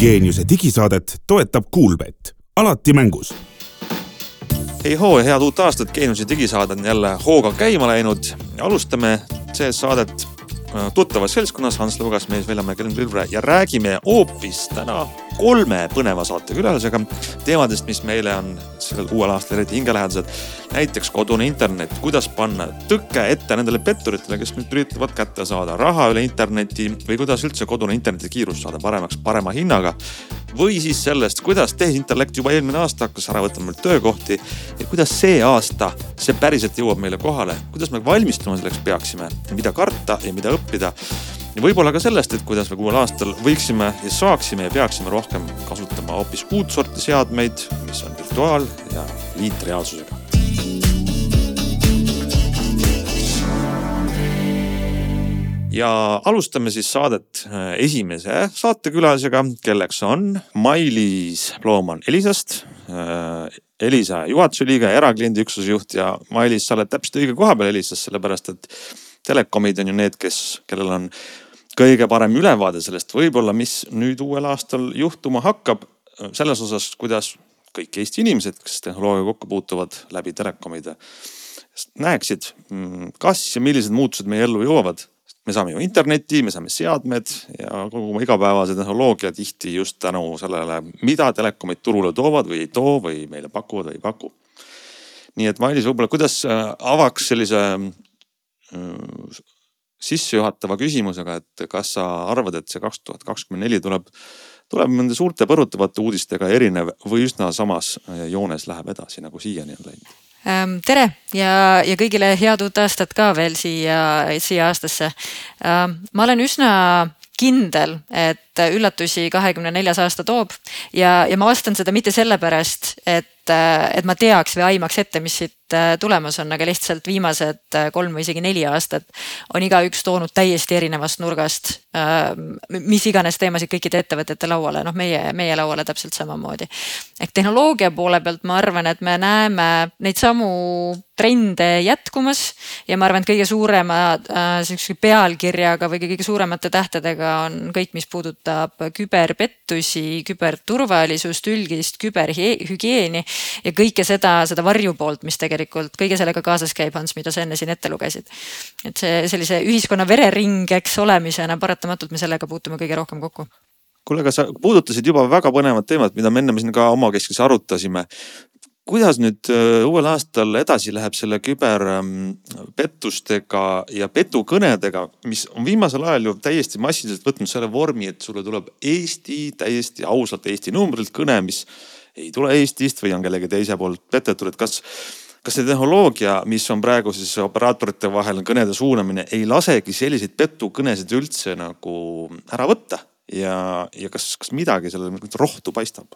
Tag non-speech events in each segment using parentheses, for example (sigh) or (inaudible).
geeniuse digisaadet toetab Kuulbett, alati mängus. hei hoo ja head uut aastat, Geeniuse digisaade on jälle hooga käima läinud. alustame CS saadet äh, tuttavas seltskonnas, Hans Lugas, mees Veljamäe, Kelm Külvre ja räägime hoopis täna kolme põneva saatekülalisega teemadest, mis meile on sellel uuel aastal eriti hingelähedased. näiteks kodune internet, kuidas panna tõke ette nendele petturitele, kes nüüd üritavad kätte saada raha üle interneti või kuidas üldse kodune internetikiirus saada paremaks, parema hinnaga. või siis sellest, kuidas tehisintellekt juba eelmine aasta hakkas ära võtma meilt töökohti ja kuidas see aasta see päriselt jõuab meile kohale, kuidas me valmistuma selleks peaksime, mida karta ja mida õppida võib-olla ka sellest, et kuidas me uuel aastal võiksime ja saaksime ja peaksime rohkem kasutama hoopis uut sorti seadmeid, mis on virtuaal ja liitreaalsusega. ja alustame siis saadet äh, esimese saatekülalisega, kelleks on Mailis Plooman Elisast. Äh, Elisa juhatuse liige, erakliendi üksuse juht ja Mailis, sa oled täpselt õige koha peal Elisas, sellepärast et telekomid on ju need, kes, kellel on kõige parem ülevaade sellest võib-olla, mis nüüd uuel aastal juhtuma hakkab. selles osas, kuidas kõik Eesti inimesed, kes tehnoloogiaga kokku puutuvad läbi telekomide, näeksid, mm, kas ja millised muutused meie ellu jõuavad. me saame ju internetti, me saame seadmed ja kogu oma igapäevase tehnoloogia tihti just tänu sellele, mida telekomid turule toovad või ei too või meile pakuvad või ei paku. nii et Mailis, võib-olla kuidas äh, avaks sellise äh, sissejuhatava küsimusega, et kas sa arvad, et see kaks tuhat kakskümmend neli tuleb, tuleb nende suurte põrutavate uudistega erinev või üsna samas joones läheb edasi, nagu siiani on läinud? Ähm, tere ja, ja kõigile head uut aastat ka veel siia, siia aastasse. Ähm, ma olen üsna kindel, et üllatusi kahekümne neljas aasta toob ja, ja ma vastan seda mitte sellepärast, et, et ma teaks või aimaks ette, mis siit Äh, tulemas on, aga lihtsalt viimased äh, kolm või isegi neli aastat on igaüks toonud täiesti erinevast nurgast äh, mis iganes teemasid kõikide ettevõtete lauale, noh, meie, meie lauale täpselt samamoodi. ehk tehnoloogia poole pealt ma arvan, et me näeme neid samu trende jätkumas ja ma arvan, et kõige suurema äh, sihukese pealkirjaga või kõige suuremate tähtedega on kõik, mis puudutab küberpettusi, küberturvalisust, üldist küberhügieeni ja kõike seda, seda varjupoolt, mis tegelikult kõige sellega kaasas käib, Hans, mida sa enne siin ette lugesid. et see sellise ühiskonna vereringeks olemisena paratamatult me sellega puutume kõige rohkem kokku kuule, aga sa puudutasid juba väga põnevat teemat, mida me ennem siin ka omakeskis arutasime. Kuidas nüüd äh, uuel aastal edasi läheb selle küberpettustega ja petukõnedega, mis on viimasel ajal ju täiesti massiliselt võtnud selle vormi, et sulle tuleb Eesti, täiesti ausalt Eesti numbrilt kõne, mis ei tule Eestist või on kellegi teise poolt petetud, et kas kas see tehnoloogia, mis on praegu siis operaatorite vahel kõnede suunamine, ei lasegi selliseid petukõnesid üldse nagu ära võtta ja, ja kas, kas midagi sellele rohtu paistab?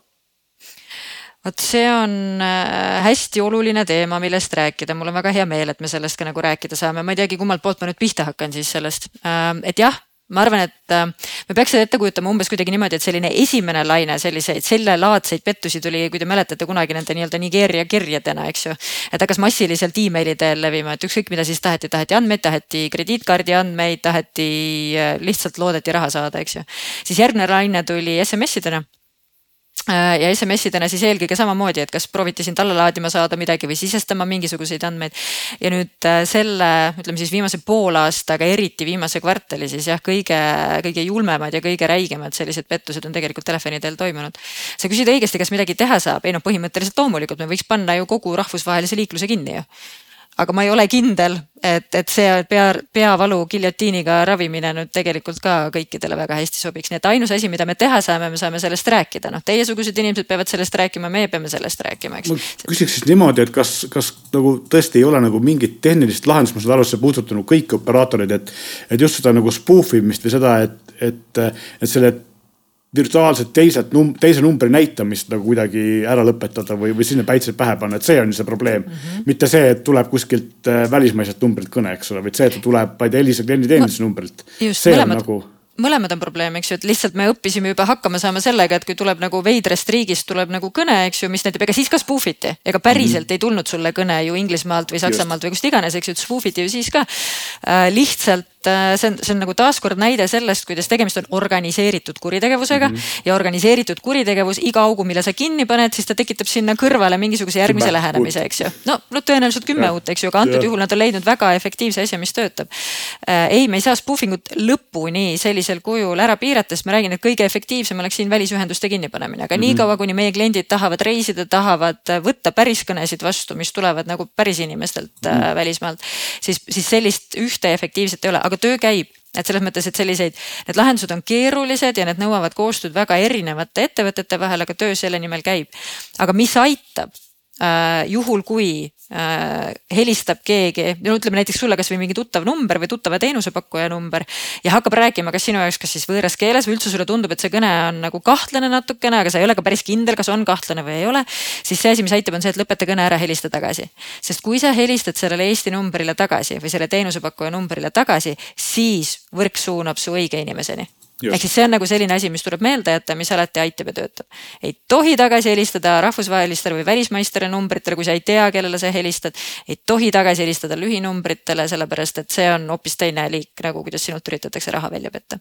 Vot see on äh, hästi oluline teema, millest rääkida, mul on väga hea meel, et me sellest ka nagu rääkida saame, ma ei teagi, kummalt poolt ma nüüd pihta hakkan siis sellest. Ähm, et jah ma arvan, et äh, me peaks seda ette kujutama umbes kuidagi niimoodi, et selline esimene laine selliseid sellelaadseid pettusi tuli, kui te mäletate kunagi nende nii-öelda Nigeeria kirjadena, eks ju. et hakkas massiliselt emaili teel levima, et ükskõik mida siis taheti, taheti andmeid, taheti krediitkaardi andmeid, taheti äh, lihtsalt loodeti raha saada, eks ju. siis järgmine laine tuli SMS-idena ja SMS-idena siis eelkõige samamoodi, et kas prooviti sind alla laadima saada midagi või sisestama mingisuguseid andmeid. ja nüüd äh, selle, ütleme siis viimase poolaastaga, eriti viimase kvartali siis jah, kõige, kõige julmemad ja kõige räigemad sellised pettused on tegelikult telefoni teel toimunud. sa küsid õigesti, kas midagi teha saab, ei noh, põhimõtteliselt loomulikult me võiks panna ju kogu rahvusvahelise liikluse kinni ju aga ma ei ole kindel, et, et see pea, peavalu giljotiiniga ravimine nüüd tegelikult ka kõikidele väga hästi sobiks, nii et ainus asi, mida me teha saame, me saame sellest rääkida, noh, teiesugused inimesed peavad sellest rääkima, meie peame sellest rääkima, eks. ma küsiks siis niimoodi, et kas, kas nagu tõesti ei ole nagu mingit tehnilist lahendust, ma saan aru, see puudutab nagu kõiki operaatoreid, et, et just seda nagu spoof imist või seda, et, et, et selle virtuaalselt teiselt num-, teise numbri näitamist nagu kuidagi ära lõpetada või, või sinna päitsed pähe panna, et see on ju see probleem mm. -hmm. mitte see, et tuleb kuskilt äh, välismaiselt numbrilt kõne, eks ole, vaid see, et ta tuleb, ma ei tea, Elisa klienditeeninduse numbrilt. see mõlemad, on nagu mõlemad on probleem, eks ju, et lihtsalt me õppisime juba hakkama saama sellega, et kui tuleb nagu veidrast riigist tuleb nagu kõne, eks ju, mis näitab, ega siis ka spoof iti, ega päriselt mm -hmm. ei tulnud sulle kõne ju Inglismaalt või Saksamaalt Just. või kust iganes, eks ju, et spoof iti ju siis ka äh,. lihtsalt äh, see on, see on nagu taaskord näide sellest, kuidas tegemist on organiseeritud kuritegevusega mm -hmm. ja organiseeritud kuritegevus, iga augu, mille sa kinni paned, siis ta tekitab sinna kõrvale mingisuguse järgmise Kümme lähenemise, eks ju. no, no tõenäoliselt kümme uut, eks ju, aga antud ja. juhul nad on leidnud väga efektiivse asja, mis töötab. Äh, ei, me ei saa spoofing ut lõpuni sellisel kujul ära piirata, sest ma räägin, et kõige efektiivsem oleks siin välisühenduste kinnipanemine, aga mm -hmm. niikaua, kuni meie kliendid tahavad reisida, tahavad võtta päris kõnesid vastu, mis tulevad nagu päris inimestelt mm -hmm. välismaalt, siis, siis sellist ühte efektiivset ei ole, aga töö käib et selles mõttes, et selliseid, need lahendused on keerulised ja need nõuavad koostööd väga erinevate ettevõtete vahel, aga töö selle nimel käib. aga mis aitab juhul, kui äh, helistab keegi, no ütleme näiteks sulle kasvõi mingi tuttav number või tuttava teenusepakkuja number ja hakkab rääkima, kas sinu jaoks, kas siis võõras keeles või üldse sulle tundub, et see kõne on nagu kahtlane natukene, aga sa ei ole ka päris kindel, kas on kahtlane või ei ole. siis see asi, mis aitab, on see, et lõpeta kõne ära, helista tagasi. sest kui sa helistad sellele Eesti numbrile tagasi või selle teenusepakkuja numbrile tagasi, siis võrk suunab su õige inimeseni ehk siis see on nagu selline asi, mis tuleb meelde jätta, mis alati aitab ja töötab. ei tohi tagasi helistada rahvusvahelistele või välismaistele numbritele, kui sa ei tea, kellele sa helistad. ei tohi tagasi helistada lühinumbritele, sellepärast et see on hoopis teine liik nagu, kuidas sinult üritatakse raha välja petta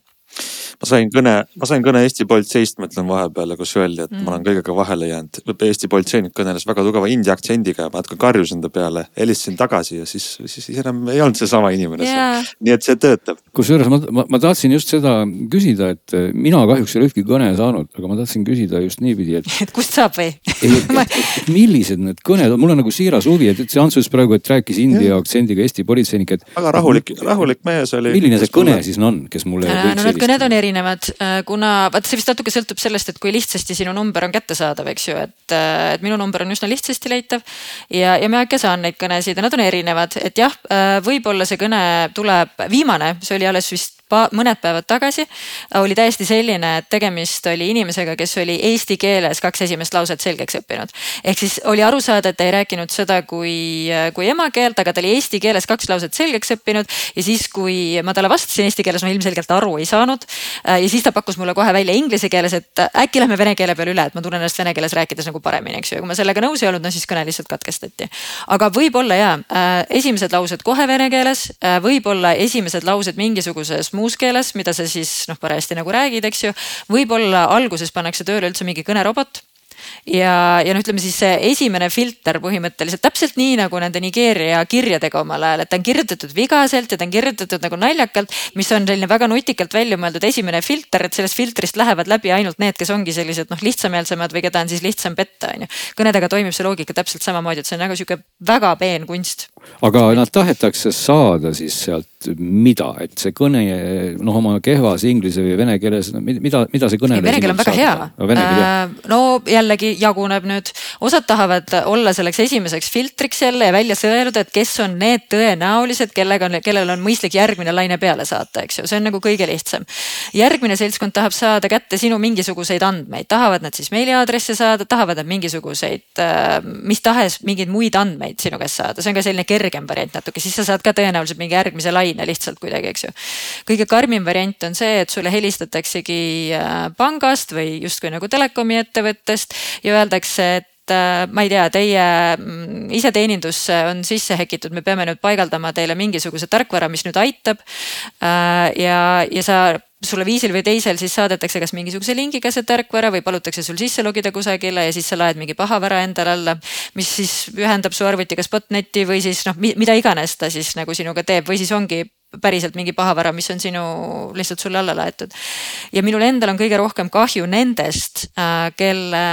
ma sain kõne, ma sain kõne Eesti politseist, ma ütlen vahepeale, kus öeldi, et mm. ma olen kõigega vahele jäänud. Eesti politseinik kõneles väga tugeva india aktsendiga ja ma natuke karjusin ta peale, helistasin tagasi ja siis, siis enam ei olnud seesama inimene yeah.. nii et see töötab. kusjuures ma, ma, ma tahtsin just seda küsida, et eh, mina kahjuks ei ole ühtki kõne saanud, aga ma tahtsin küsida just niipidi, et. (laughs) et kust saab või? (laughs) millised need kõned on, mul on nagu siiras huvi, et, et see Antsus praegu, et rääkis india aktsendiga Eesti politseinik, et. väga rahulik, rahulik mees oli. milline see kõne siis on, kes mulle äh, võiks no, kõned on erinevad, äh, kuna vaata, see vist natuke sõltub sellest, et kui lihtsasti sinu number on kättesaadav, eks ju, et, äh, et minu number on üsna lihtsasti leitav. ja, ja ma ikka saan neid kõnesid ja nad on erinevad, et jah, äh, võib-olla see kõne tuleb, viimane, see oli alles vist mõned päevad tagasi oli täiesti selline, et tegemist oli inimesega, kes oli eesti keeles kaks esimest lauset selgeks õppinud. ehk siis oli aru saada, et ta ei rääkinud seda kui, kui emakeelt, aga ta oli eesti keeles kaks lauset selgeks õppinud ja siis, kui ma talle vastasin eesti keeles, ma ilmselgelt aru ei saanud. ja siis ta pakkus mulle kohe välja inglise keeles, et äkki lähme vene keele peale üle, et ma tunnen ennast vene keeles rääkides nagu paremini, eks ju, ja kui ma sellega nõus ei olnud, no siis kõne lihtsalt katkestati. aga võib-olla ja äh, esimesed laused kohe vene keeles, äh, võib-olla esimesed laused mingisuguses muus muus keeles, mida sa siis noh, parajasti nagu räägid, eks ju. võib-olla alguses pannakse tööle üldse mingi kõnerobot ja, ja no ütleme siis see esimene filter põhimõtteliselt täpselt nii nagu nende Nigeeria kirjadega omal ajal, et ta on kirjutatud vigaselt ja ta on kirjutatud nagu naljakalt, mis on selline väga nutikalt välja mõeldud esimene filter, et sellest filtrist lähevad läbi ainult need, kes ongi sellised noh, lihtsameelsemad või keda on siis lihtsam petta, on ju. kõnedega toimib see loogika täpselt samamoodi, et see on väga sihuke väga peen kunst. Aga nad tahetakse saada siis sealt mida, et see kõne noh, oma kehvas inglise või vene keeles, mida, mida see kõne. vene keel on väga hea. Äh, no jällegi jaguneb nüüd, osad tahavad olla selleks esimeseks filtriks jälle ja välja sõeluda, et kes on need tõenäolised, kellega on, kellel on mõistlik järgmine laine peale saata, eks ju, see on nagu kõige lihtsam. järgmine seltskond tahab saada kätte sinu mingisuguseid andmeid, tahavad nad siis meiliaadresse saada, tahavad nad mingisuguseid äh, mis tahes mingeid muid andmeid sinu käest saada, see on ka selline kergem variant natuke, siis sa saad ka tõenäoliselt mingi järgmise laine lihtsalt kuidagi, eks ju. kõige karmim variant on see, et sulle helistataksegi äh, pangast või justkui nagu telekomi ettevõttest ja öeldakse, et äh, ma ei tea, teie mm, iseteenindusse on sisse häkitud, me peame nüüd paigaldama teile mingisuguse tarkvara, mis nüüd aitab. Äh, ja, ja sa sulle viisil või teisel siis saadetakse kas mingisuguse lingiga see tarkvara või palutakse sul sisse logida kusagile ja siis sa laed mingi pahavara endale alla. mis siis ühendab su arvutiga Spotneti või siis noh, mida iganes ta siis nagu sinuga teeb või siis ongi päriselt mingi pahavara, mis on sinu lihtsalt sulle alla laetud. ja minul endal on kõige rohkem kahju nendest, äh, kelle,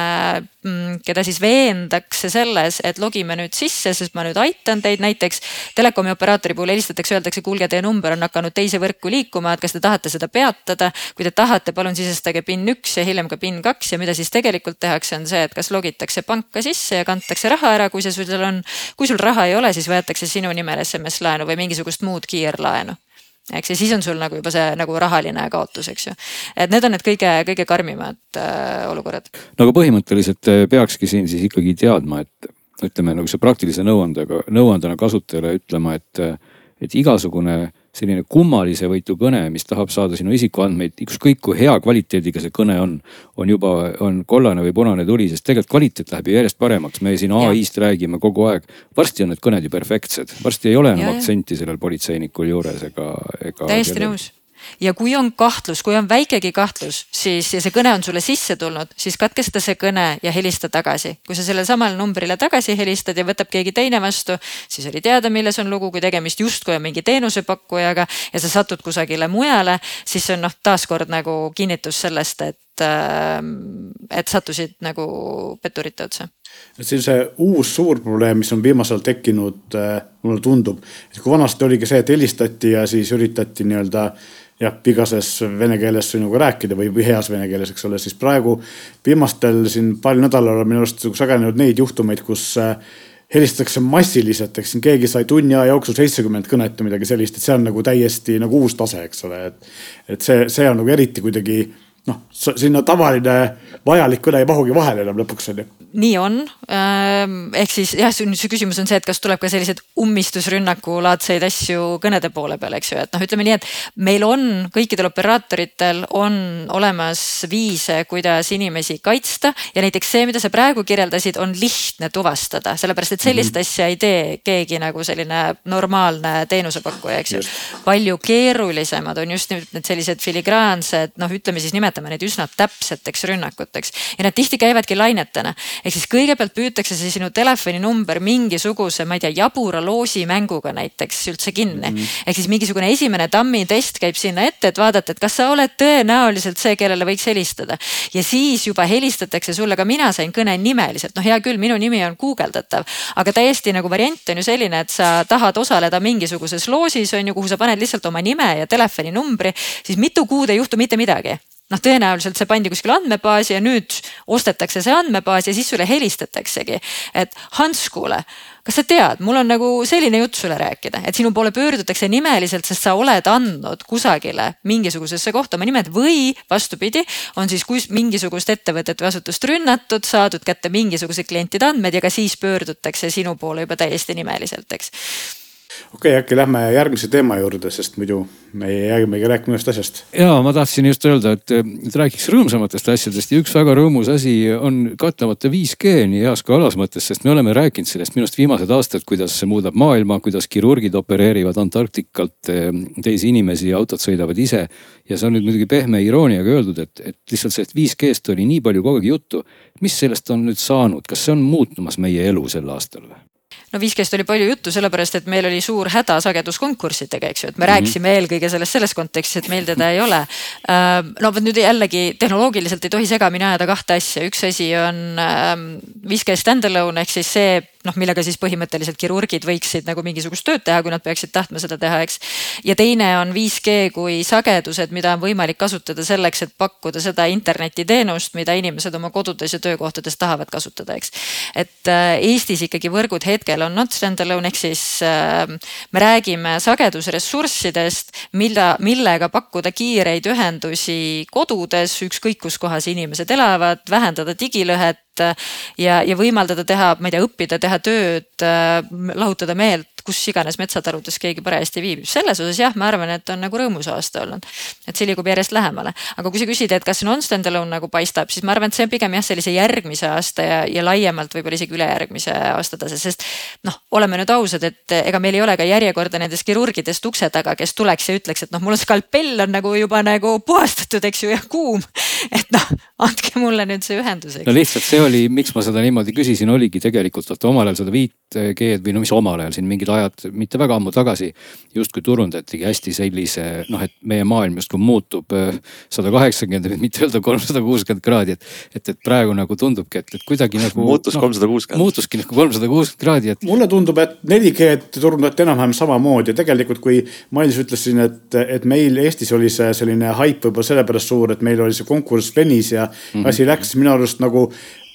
mm, keda siis veendakse selles, et logime nüüd sisse, sest ma nüüd aitan teid, näiteks telekomi operaatori puhul helistatakse, öeldakse, kuulge, teie number on hakanud teise võrku liikuma, et kas te tahate seda peatada. kui te tahate, palun sisestage PIN üks ja hiljem ka PIN kaks ja mida siis tegelikult tehakse, on see, et kas logitakse panka sisse ja kantakse raha ära, kui see sul on. kui sul raha ei ole, siis võetakse sinu nimel SMS laenu või mingisugust muud kiirlaenu eks ja siis on sul nagu juba see nagu rahaline kaotus, eks ju. et need on need kõige, kõige karmimad äh, olukorrad. no aga põhimõtteliselt äh, peakski siin siis ikkagi teadma, et ütleme nagu see praktilise nõuandega, nõuandena kasutajale ütlema, et, et igasugune selline kummalise võitu kõne, mis tahab saada sinu isikuandmeid, ükskõik kui hea kvaliteediga see kõne on, on juba, on kollane või punane tuli, sest tegelikult kvaliteet läheb ju järjest paremaks. me siin ai-st räägime kogu aeg. varsti on need kõned ju perfektsed, varsti ei ole enam ja, aktsenti sellel politseinikul juures ega, ega. täiesti kellel... nõus ja kui on kahtlus, kui on väikegi kahtlus, siis ja see kõne on sulle sisse tulnud, siis katkesta see kõne ja helista tagasi. kui sa sellele samale numbrile tagasi helistad ja võtab keegi teine vastu, siis oli teada, milles on lugu, kui tegemist justkui on mingi teenusepakkujaga ja sa satud kusagile mujale, siis see on noh, taaskord nagu kinnitus sellest, et et sattusid nagu petturite otsa see on see uus suur probleem, mis on viimasel ajal tekkinud, mulle tundub, et kui vanasti oligi see, et helistati ja siis üritati nii-öelda jah, vigases vene keeles sinuga rääkida või, või heas vene keeles, eks ole, siis praegu viimastel siin paaril nädalal on minu arust sagenenud neid juhtumeid, kus äh, helistatakse massiliselt, eks siin keegi sai tunni aja jooksul seitsekümmend kõnet või midagi sellist, et see on nagu täiesti nagu uus tase, eks ole, et. et see, see on nagu eriti kuidagi noh, sinna tavaline vajalik kõne ei mahugi vahele enam lõpuks on ju nii on. Ehm, ehk siis jah, see küsimus on see, et kas tuleb ka selliseid ummistusrünnaku laadseid asju kõnede poole peal, eks ju, et noh, ütleme nii, et meil on kõikidel operaatoritel on olemas viise, kuidas inimesi kaitsta ja näiteks see, mida sa praegu kirjeldasid, on lihtne tuvastada, sellepärast et sellist mm -hmm. asja ei tee keegi nagu selline normaalne teenusepakkuja, eks ju. palju keerulisemad on just nimelt need sellised filigraansed, noh, ütleme siis nimetame neid üsna täpseteks rünnakuteks ja nad tihti käivadki lainetena ehk siis kõigepealt püütakse see sinu telefoninumber mingisuguse, ma ei tea, jabura loosimänguga näiteks üldse kinni mm. -hmm. ehk siis mingisugune esimene tammitest käib sinna ette, et vaadata, et kas sa oled tõenäoliselt see, kellele võiks helistada. ja siis juba helistatakse sulle, ka mina sain kõne nimeliselt, noh, hea küll, minu nimi on guugeldatav, aga täiesti nagu variant on ju selline, et sa tahad osaleda mingisuguses loosis on ju, kuhu sa paned lihtsalt oma nime ja telefoninumbri, siis mitu kuud ei juhtu mitte midagi noh, tõenäoliselt see pandi kuskile andmebaasi ja nüüd ostetakse see andmebaas ja siis sulle helistataksegi, et Hanskule, kas sa tead, mul on nagu selline jutt sulle rääkida, et sinu poole pöördutakse nimeliselt, sest sa oled andnud kusagile mingisugusesse kohta oma nimed või vastupidi, on siis kus mingisugust ettevõtet või asutust rünnatud, saadud kätte mingisugused klientide andmed ja ka siis pöördutakse sinu poole juba täiesti nimeliselt, eks okei okay,, äkki lähme järgmise teema juurde, sest muidu me jäämegi rääkima ühest asjast. ja ma tahtsin just öelda, et, et räägiks rõõmsamatest asjadest ja üks väga rõõmus asi on kahtlemata 5G nii heas kui halvas mõttes, sest me oleme rääkinud sellest minu arust viimased aastad, kuidas see muudab maailma, kuidas kirurgid opereerivad Antarktikalt eh, teisi inimesi ja autod sõidavad ise. ja see on nüüd muidugi pehme irooniaga öeldud, et, et lihtsalt sellest 5G-st oli nii palju kogu aeg juttu. mis sellest on nüüd saanud, kas see on muutumas meie elu sel aastal või? No 5G-st oli palju juttu, sellepärast et meil oli suur häda sageduskonkurssidega, eks ju, et me mm -hmm. rääkisime eelkõige sellest selles kontekstis, et meil teda ei ole. no vot nüüd jällegi tehnoloogiliselt ei tohi segamini ajada kahte asja, üks asi on 5G stand-alone ehk siis see noh, millega siis põhimõtteliselt kirurgid võiksid nagu mingisugust tööd teha, kui nad peaksid tahtma seda teha, eks. ja teine on 5G kui sagedused, mida on võimalik kasutada selleks, et pakkuda seda internetiteenust, mida inimesed oma kodudes ja töökohtades tahavad kasutada, eks. et äh, Eestis ikkagi võrgud hetkel on not stand-alone ehk siis äh, me räägime sagedusressurssidest, mille, millega pakkuda kiireid ühendusi kodudes, ükskõik kus kohas inimesed elavad, vähendada digilõhet ja, ja võimaldada teha, ma ei tea, õppida, teha tööd, lahutada meelt, kus iganes metsataludes keegi parajasti viibib. selles osas jah, ma arvan, et on nagu rõõmus aasta olnud. et see liigub järjest lähemale. aga kui sa küsid, et kas see non-stand-alone nagu paistab, siis ma arvan, et see on pigem jah, sellise järgmise aasta ja, ja laiemalt võib-olla isegi ülejärgmise aasta tase, sest noh, oleme nüüd ausad, et ega meil ei ole ka järjekorda nendest kirurgidest ukse taga, kes tuleks ja ütleks, et noh, mul on skalpell on nagu juba nagu puhastatud, eks ju, ja kuum. et noh, andke mulle nüüd see ühendus. no lihtsalt see oli, miks ma seda niimoodi küsisin, oligi tegelikult vaata omal ajal seda 5G-d või no mis omal ajal siin mingid ajad, mitte väga ammu tagasi justkui turundatigi hästi sellise noh, et meie maailm justkui muutub äh, sada kaheksakümmend, mitte öelda kolmsada kuuskümmend kraadi, et. et, et praegu nagu tundubki, et, et kuidagi (laughs) nagu. muutus noh, kolmsada kuuskümmend. muutuski nagu kolmsada kuuskümmend kraadi, et. mulle tundub, et 4G-d turundati enam-vähem samamoodi ja tegelikult, kui Mailis ütles siin, et, et meil Eestis oli see selline haip võib-olla sellepärast suur, et meil oli see konkurss venis ja mm -hmm. asi läks minu arust nagu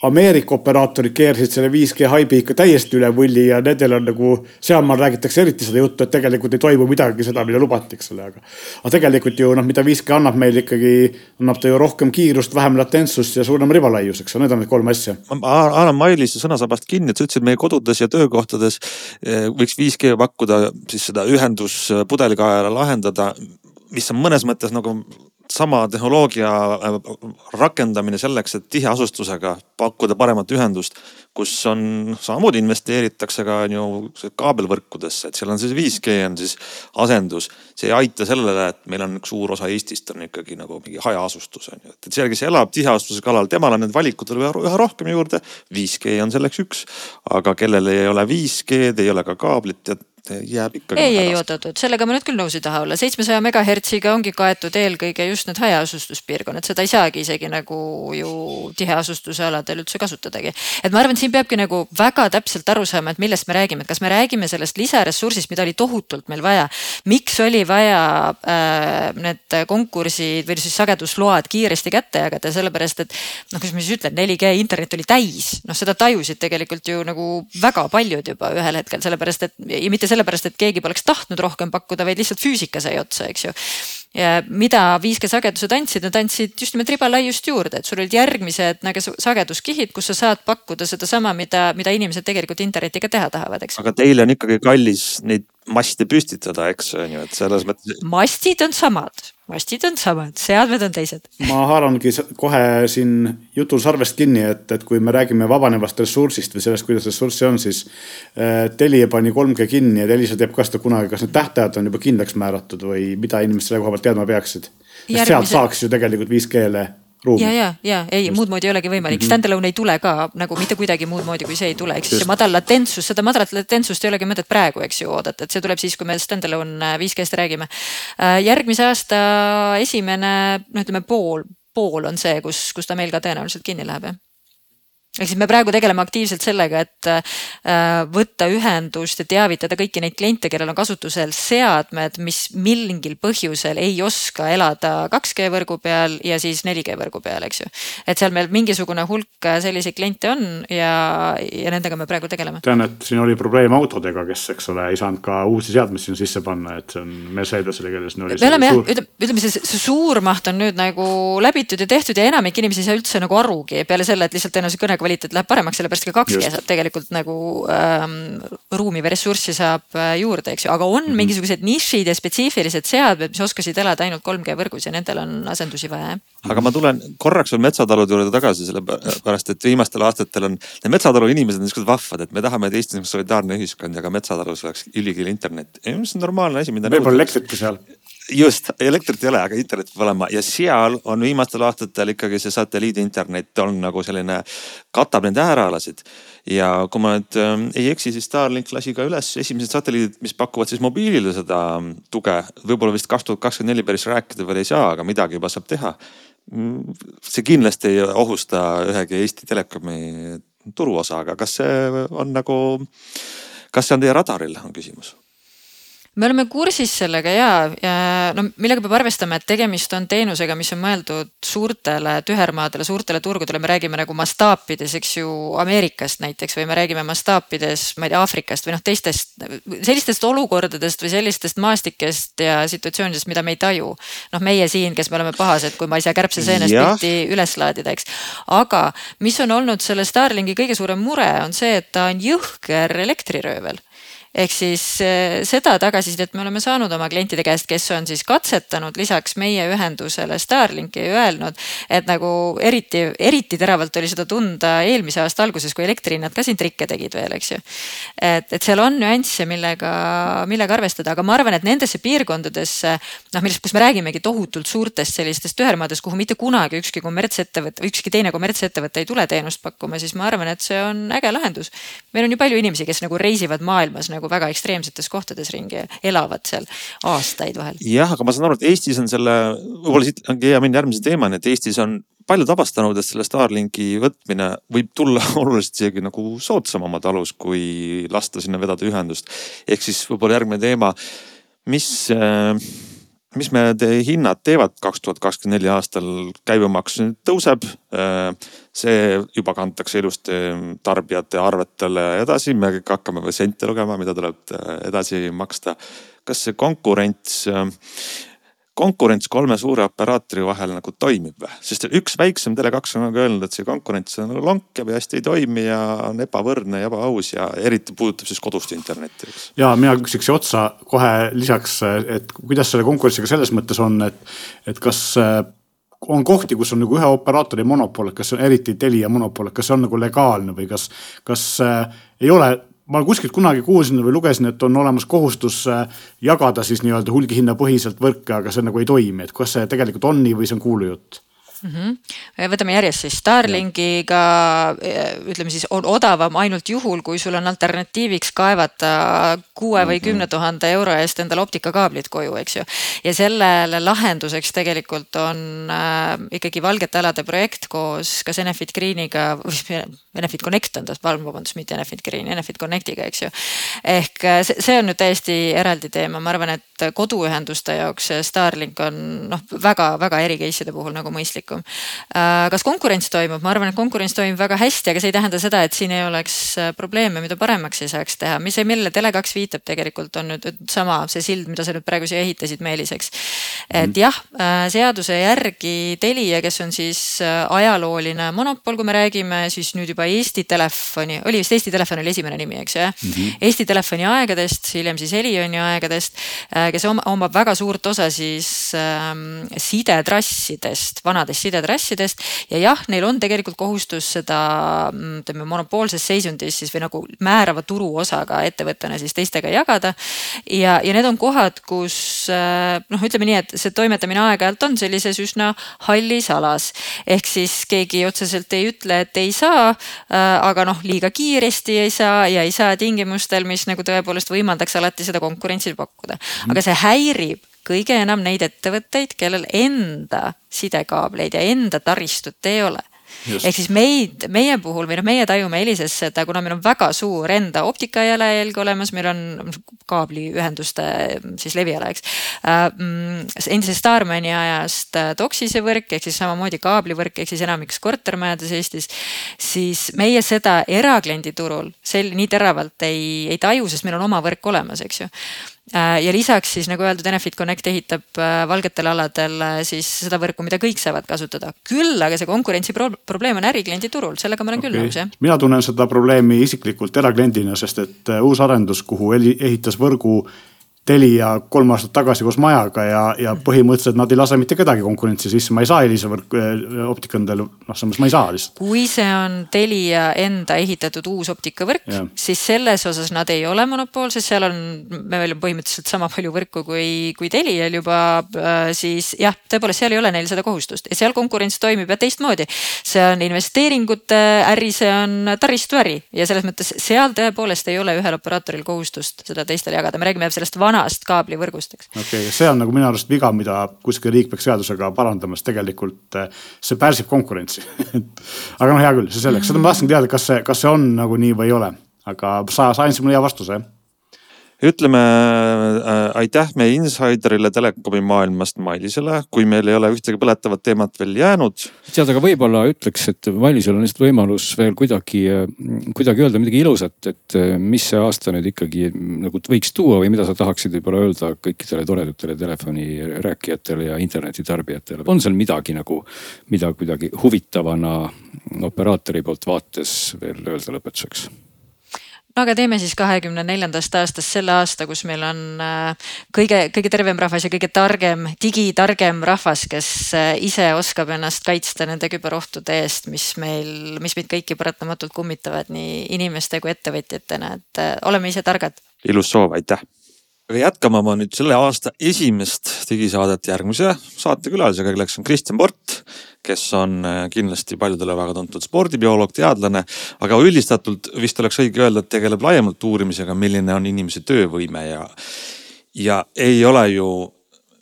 Ameerika operaatorid keerasid selle 5G haibi ikka täiesti üle võlli ja nendel on nagu, sealmaal räägitakse eriti seda juttu, et tegelikult ei toimu midagi seda, mida lubati, eks ole, aga. aga tegelikult ju noh, mida 5G annab meile ikkagi, annab ta ju rohkem kiirust, vähem latentsust ja suurem ribalaius, eks ole, need on need kolm asja. ma annan Mailis sõnasabast kinni, et sa ütlesid, meie kodudes ja töökohtades eh, võiks 5G pakkuda siis seda ühenduspudelikaela lahendada mis on mõnes mõttes nagu sama tehnoloogia äh, rakendamine selleks, et tiheasustusega pakkuda paremat ühendust, kus on samamoodi investeeritakse ka on ju kaabelvõrkudesse, et seal on siis 5G on siis asendus. see ei aita sellele, et meil on suur osa Eestist on ikkagi nagu mingi hajaasustus on ju, et seal, kes elab tiheasustusega alal, temal on need valikud üha rohkem juurde. 5G on selleks üks, aga kellel ei ole 5G-d, ei ole ka kaablit ja jääb ikkagi. ei, ei oot-oot-oot, sellega ma nüüd küll nõus ei taha olla, seitsmesaja megahertsiga ongi kaetud eelkõige just need hajaasustuspiirkonnad, seda ei saagi isegi nagu ju tiheasustuse aladel üldse kasutadagi. et ma arvan, et siin peabki nagu väga täpselt aru saama, et millest me räägime, et kas me räägime sellest lisaressursist, mida oli tohutult meil vaja. miks oli vaja äh, need konkursid või siis sagedusload kiiresti kätte jagada, sellepärast et noh, kuidas ma siis ütlen, 4G internet oli täis, noh seda tajusid tegelikult ju nagu väga paljud juba ühel hetkel, sellepärast et ja mitte sellepärast, et keegi poleks tahtnud rohkem pakkuda, vaid lihtsalt füüsika sai otsa, eks ju. Mida 5G sagedused andsid, nad andsid just nimelt ribalaiust juurde, et sul olid järgmised nagu sageduskihid, kus sa saad pakkuda sedasama, mida, mida inimesed tegelikult internetiga teha tahavad, eks. aga teile on ikkagi kallis neid maste püstitada, eks on ju, et selles mõttes. mastid on samad, mastid on samad, seadmed on teised. ma haarangi kohe siin jutul sarvest kinni, et, et kui me räägime vabanevast ressursist või sellest, kuidas ressurssi on, siis äh, Telia pani 3G kinni ja Elisa teab ka seda kunagi, kas need tähtajad on juba kindlaks määratud või mida inimesed selle koha pealt teadma peaksid. Järgmise... sealt saaks ju tegelikult 5G-le ruumi. ja, ja, ja. Ei, muud moodi ei olegi võimalik. Mm, -hmm. stand-alone ei tule ka nagu mitte kuidagi muud moodi, kui see ei tule, ehk siis see madal latentsus, seda madalat latentsust ei olegi mõtet praegu, eks ju oodata, et see tuleb siis, kui me stand-alone 5G-st äh, räägime. Äh, järgmise aasta esimene, no ütleme pool, pool on see, kus, kus ta meil ka tõenäoliselt kinni läheb jah ehk siis me praegu tegeleme aktiivselt sellega, et äh, võtta ühendust ja teavitada kõiki neid kliente, kellel on kasutusel seadmed, mis mingil põhjusel ei oska elada 2G võrgu peal ja siis 4G võrgu peal, eks ju. et seal meil mingisugune hulk äh, selliseid kliente on ja, ja nendega me praegu tegeleme. tean, et siin oli probleem autodega, kes, eks ole, ei saanud ka uusi seadmeid sinna sisse panna, et see on Mercedesele, kellel siin oli. me oleme jah, ütleme, ütleme see, see suur maht on nüüd nagu läbitud ja tehtud ja enamik inimesi ei saa üldse nagu arugi peale selle, et lihtsalt tõenäoliselt kõnega kvaliteet läheb paremaks, sellepärast ka 2G saab tegelikult nagu ähm, ruumi või ressurssi saab äh, juurde, eks ju, aga on mm -hmm. mingisugused nišid ja spetsiifilised seadmed, mis oskasid elada ainult 3G võrgus ja nendel on asendusi vaja, jah. aga ma tulen korraks veel metsatalude juurde tagasi, sellepärast et viimastel aastatel on need metsatalu inimesed on niisugused vahvad, et me tahame, et Eesti oleks solidaarne ühiskond ja ka metsatalus oleks ülikiire internet. see on normaalne asi, mida. võib-olla elektrit ka seal just, elektrit ei ole, aga internet peab olema ja seal on viimastel aastatel ikkagi see satelliidinternet on nagu selline, katab neid äärealasid. ja kui ma nüüd äh, ei eksi, siis Starlink lasi ka üles esimesed satelliidid, mis pakuvad siis mobiilile seda ähm, tuge. võib-olla vist kaks tuhat kakskümmend neli päris rääkida veel ei saa, aga midagi juba saab teha. Mm, see kindlasti ei ohusta ühegi Eesti Telekomi turuosa, aga kas see on nagu, kas see on teie radaril, on küsimus me oleme kursis sellega ja, ja no millega peab arvestama, et tegemist on teenusega, mis on mõeldud suurtele tühermaadele, suurtele turgudele, me räägime nagu mastaapides, eks ju, Ameerikast näiteks või me räägime mastaapides, ma ei tea, Aafrikast või noh, teistest sellistest olukordadest või sellistest maastikest ja situatsioonidest, mida me ei taju. noh, meie siin, kes me oleme pahased, kui ma ei saa kärbseseenest pilti üles laadida, eks. aga mis on olnud selle Starlinki kõige suurem mure, on see, et ta on jõhker elektriröövel ehk siis eh, seda tagasisidet me oleme saanud oma klientide käest, kes on siis katsetanud lisaks meie ühendusele Starlinki ja öelnud, et nagu eriti, eriti teravalt oli seda tunda eelmise aasta alguses, kui elektrihinnad ka siin trikke tegid veel, eks ju. et, et seal on nüansse, millega, millega arvestada, aga ma arvan, et nendesse piirkondadesse noh, millest, kus me räägimegi tohutult suurtest sellistest tühermaadest, kuhu mitte kunagi ükski kommertsettevõte, ükski teine kommertsettevõte ei tule teenust pakkuma, siis ma arvan, et see on äge lahendus. meil on ju palju inimesi, kes nagu reisivad maailmas nagu nagu väga ekstreemsetes kohtades ringi, elavad seal aastaid vahel. jah, aga ma saan aru, et Eestis on selle, võib-olla siit ongi hea minna järgmise teemani, et Eestis on paljud avastanud, et selle Starlinki võtmine võib tulla (laughs) oluliselt isegi nagu soodsam oma talus, kui lasta sinna vedada ühendust. ehk siis võib-olla järgmine teema, mis äh, mis me te hinnad teevad kaks tuhat kakskümmend neli aastal, käibemaks tõuseb. see juba kantakse ilusti tarbijate arvetele edasi, me hakkame või sente lugema, mida tuleb edasi maksta. kas see konkurents konkurents kolme suure operaatori vahel nagu toimib või? sest üks väiksem Tele2 on nagu öelnud, et see konkurents nagu lonkab ja hästi ei toimi ja on ebavõrdne ja ebaaus ja eriti puudutab siis kodust internetti, eks. ja mina küsiks otsa kohe lisaks, et kuidas selle konkurentsiga selles mõttes on, et, et kas äh, on kohti, kus on nagu ühe operaatori monopol, kas on eriti Telia monopol, kas see on nagu legaalne või kas, kas äh, ei ole ma kuskilt kunagi kuulsin või lugesin, et on olemas kohustus äh, jagada siis nii-öelda hulgihinnapõhiselt võrke, aga see nagu ei toimi, et kas see tegelikult on nii või see on kuulujutt? Mm. -hmm. võtame järjest siis Starlinkiga eh, ütleme siis on odavam ainult juhul, kui sul on alternatiiviks kaevata kuue või mhm. kümne tuhande euro eest endale optikakaablit koju, eks ju. ja sellele lahenduseks tegelikult on äh, ikkagi Valgete alade projekt koos kas Enefit Greeniga, Enefit Connect on ta, vabandust, mitte Enefit Green, Enefit Connectiga, eks ju. ehk äh, see, on nüüd täiesti eraldi teema, ma arvan, et koduühenduste jaoks Starlink on noh, väga-väga eri case'ide puhul nagu mõistlikum. Äh, kas konkurents toimub, ma arvan, et konkurents toimub väga hästi, aga see ei tähenda seda, et siin ei oleks äh, probleeme, mida paremaks ei saaks teha, mis, millele Tele2 viitab tegelikult on nüüd sama see sild, mida sa nüüd praegu siia ehitasid, Meelis, eks. et mm. jah, äh, seaduse järgi Telia, kes on siis ajalooline monopol, kui me räägime siis nüüd juba Eesti Telefoni, oli vist Eesti Telefon oli esimene nimi, eks ju jah mm -hmm.. Eesti Telefoni aegadest, hiljem siis Elioni aegadest, kes omab väga suurt osa siis ähm, sidetrassidest, vanadest sidetrassidest. ja jah, neil on tegelikult kohustus seda mm, ütleme monopoolses seisundis siis või nagu määrava turuosaga ettevõttena siis teistega jagada. ja, ja need on kohad, kus äh, noh, ütleme nii, et see toimetamine aeg-ajalt on sellises üsna hallis alas. ehk siis keegi otseselt ei ütle, et ei saa, äh, aga noh, liiga kiiresti ei saa ja ei saa tingimustel, mis nagu tõepoolest võimaldaks alati seda konkurentsi pakkuda. aga see häirib kõige enam neid ettevõtteid, kellel enda sidekaableid ja enda taristut ei ole ehk siis meid, meie puhul või noh, meie tajume Elises seda, kuna meil on väga suur enda optika jalajälg olemas, meil on kaabliühenduste siis leviala, eks äh,. Mm, endise Starmani ajast äh, Toxise võrk ehk siis samamoodi kaablivõrk ehk siis enamikus kortermajades Eestis. siis meie seda erakliendi turul sel nii teravalt ei, ei taju, sest meil on oma võrk olemas, eks ju ja lisaks siis nagu öeldud, Enefit Connect ehitab äh, valgetel aladel äh, siis seda võrku, mida kõik saavad kasutada. küll aga see konkurentsi pro probleem on ärikliendi turul, sellega ma olen okay. küll nõus jah. mina tunnen seda probleemi isiklikult erakliendina, sest et uus arendus, kuhu ehitas võrgu Telia kolm aastat tagasi koos majaga ja, ja põhimõtteliselt nad ei lase mitte kedagi konkurentsi sisse, ma ei saa Elisa võrk, äh, optika endale, noh, samas ma ei saa lihtsalt. kui see on Telia enda ehitatud uus optikavõrk, siis selles osas nad ei ole monopoolsed, seal on, meil on põhimõtteliselt sama palju võrku kui, kui Telial juba, äh, siis jah, tõepoolest, seal ei ole neil seda kohustust. Ja seal konkurents toimib ja teistmoodi. see on investeeringute äri, see on taristuäri ja selles mõttes seal tõepoolest ei ole ühel operaatoril kohustust seda teistele jagada, me räägime sellest vanast vanast kaablivõrgust, eks. okei okay,, see on nagu minu arust viga, mida kuskil riik peaks seadusega parandama, sest tegelikult eh, see pärsib konkurentsi. (laughs) Aga noh, hea küll, see selleks, seda ma tahtsin teada, kas see, kas see on nagu nii või ei ole, aga sa, sa andsid mulle hea vastuse jah ütleme äh, aitäh meie insiderile telekomi maailmast Mailisele, kui meil ei ole ühtegi põletavat teemat veel jäänud. tead, aga võib-olla ütleks, et Mailisel on lihtsalt võimalus veel kuidagi, kuidagi öelda midagi ilusat, et äh, mis see aasta nüüd ikkagi nagu võiks tuua või mida sa tahaksid võib-olla öelda kõikidele toredatele telefonirääkijatele ja internetitarbijatele. on seal midagi nagu, mida kuidagi huvitavana operaatori poolt vaates veel öelda lõpetuseks? No aga teeme siis kahekümne neljandast aastast selle aasta, kus meil on äh, kõige, kõige tervem rahvas ja kõige targem, digitargem rahvas, kes äh, ise oskab ennast kaitsta nende küberohtude eest, mis meil, mis meid kõiki paratamatult kummitavad nii inimeste kui ettevõtjatena, et äh, oleme ise targad. ilus soov, aitäh aga jätkame oma nüüd selle aasta esimest digisaadet järgmise saatekülalisega, kelleks on Kristjan Port, kes on äh, kindlasti paljudele väga tuntud spordibioloog, teadlane, aga üldistatult vist oleks õige öelda, et tegeleb laiemalt uurimisega, milline on inimese töövõime ja, ja ei ole ju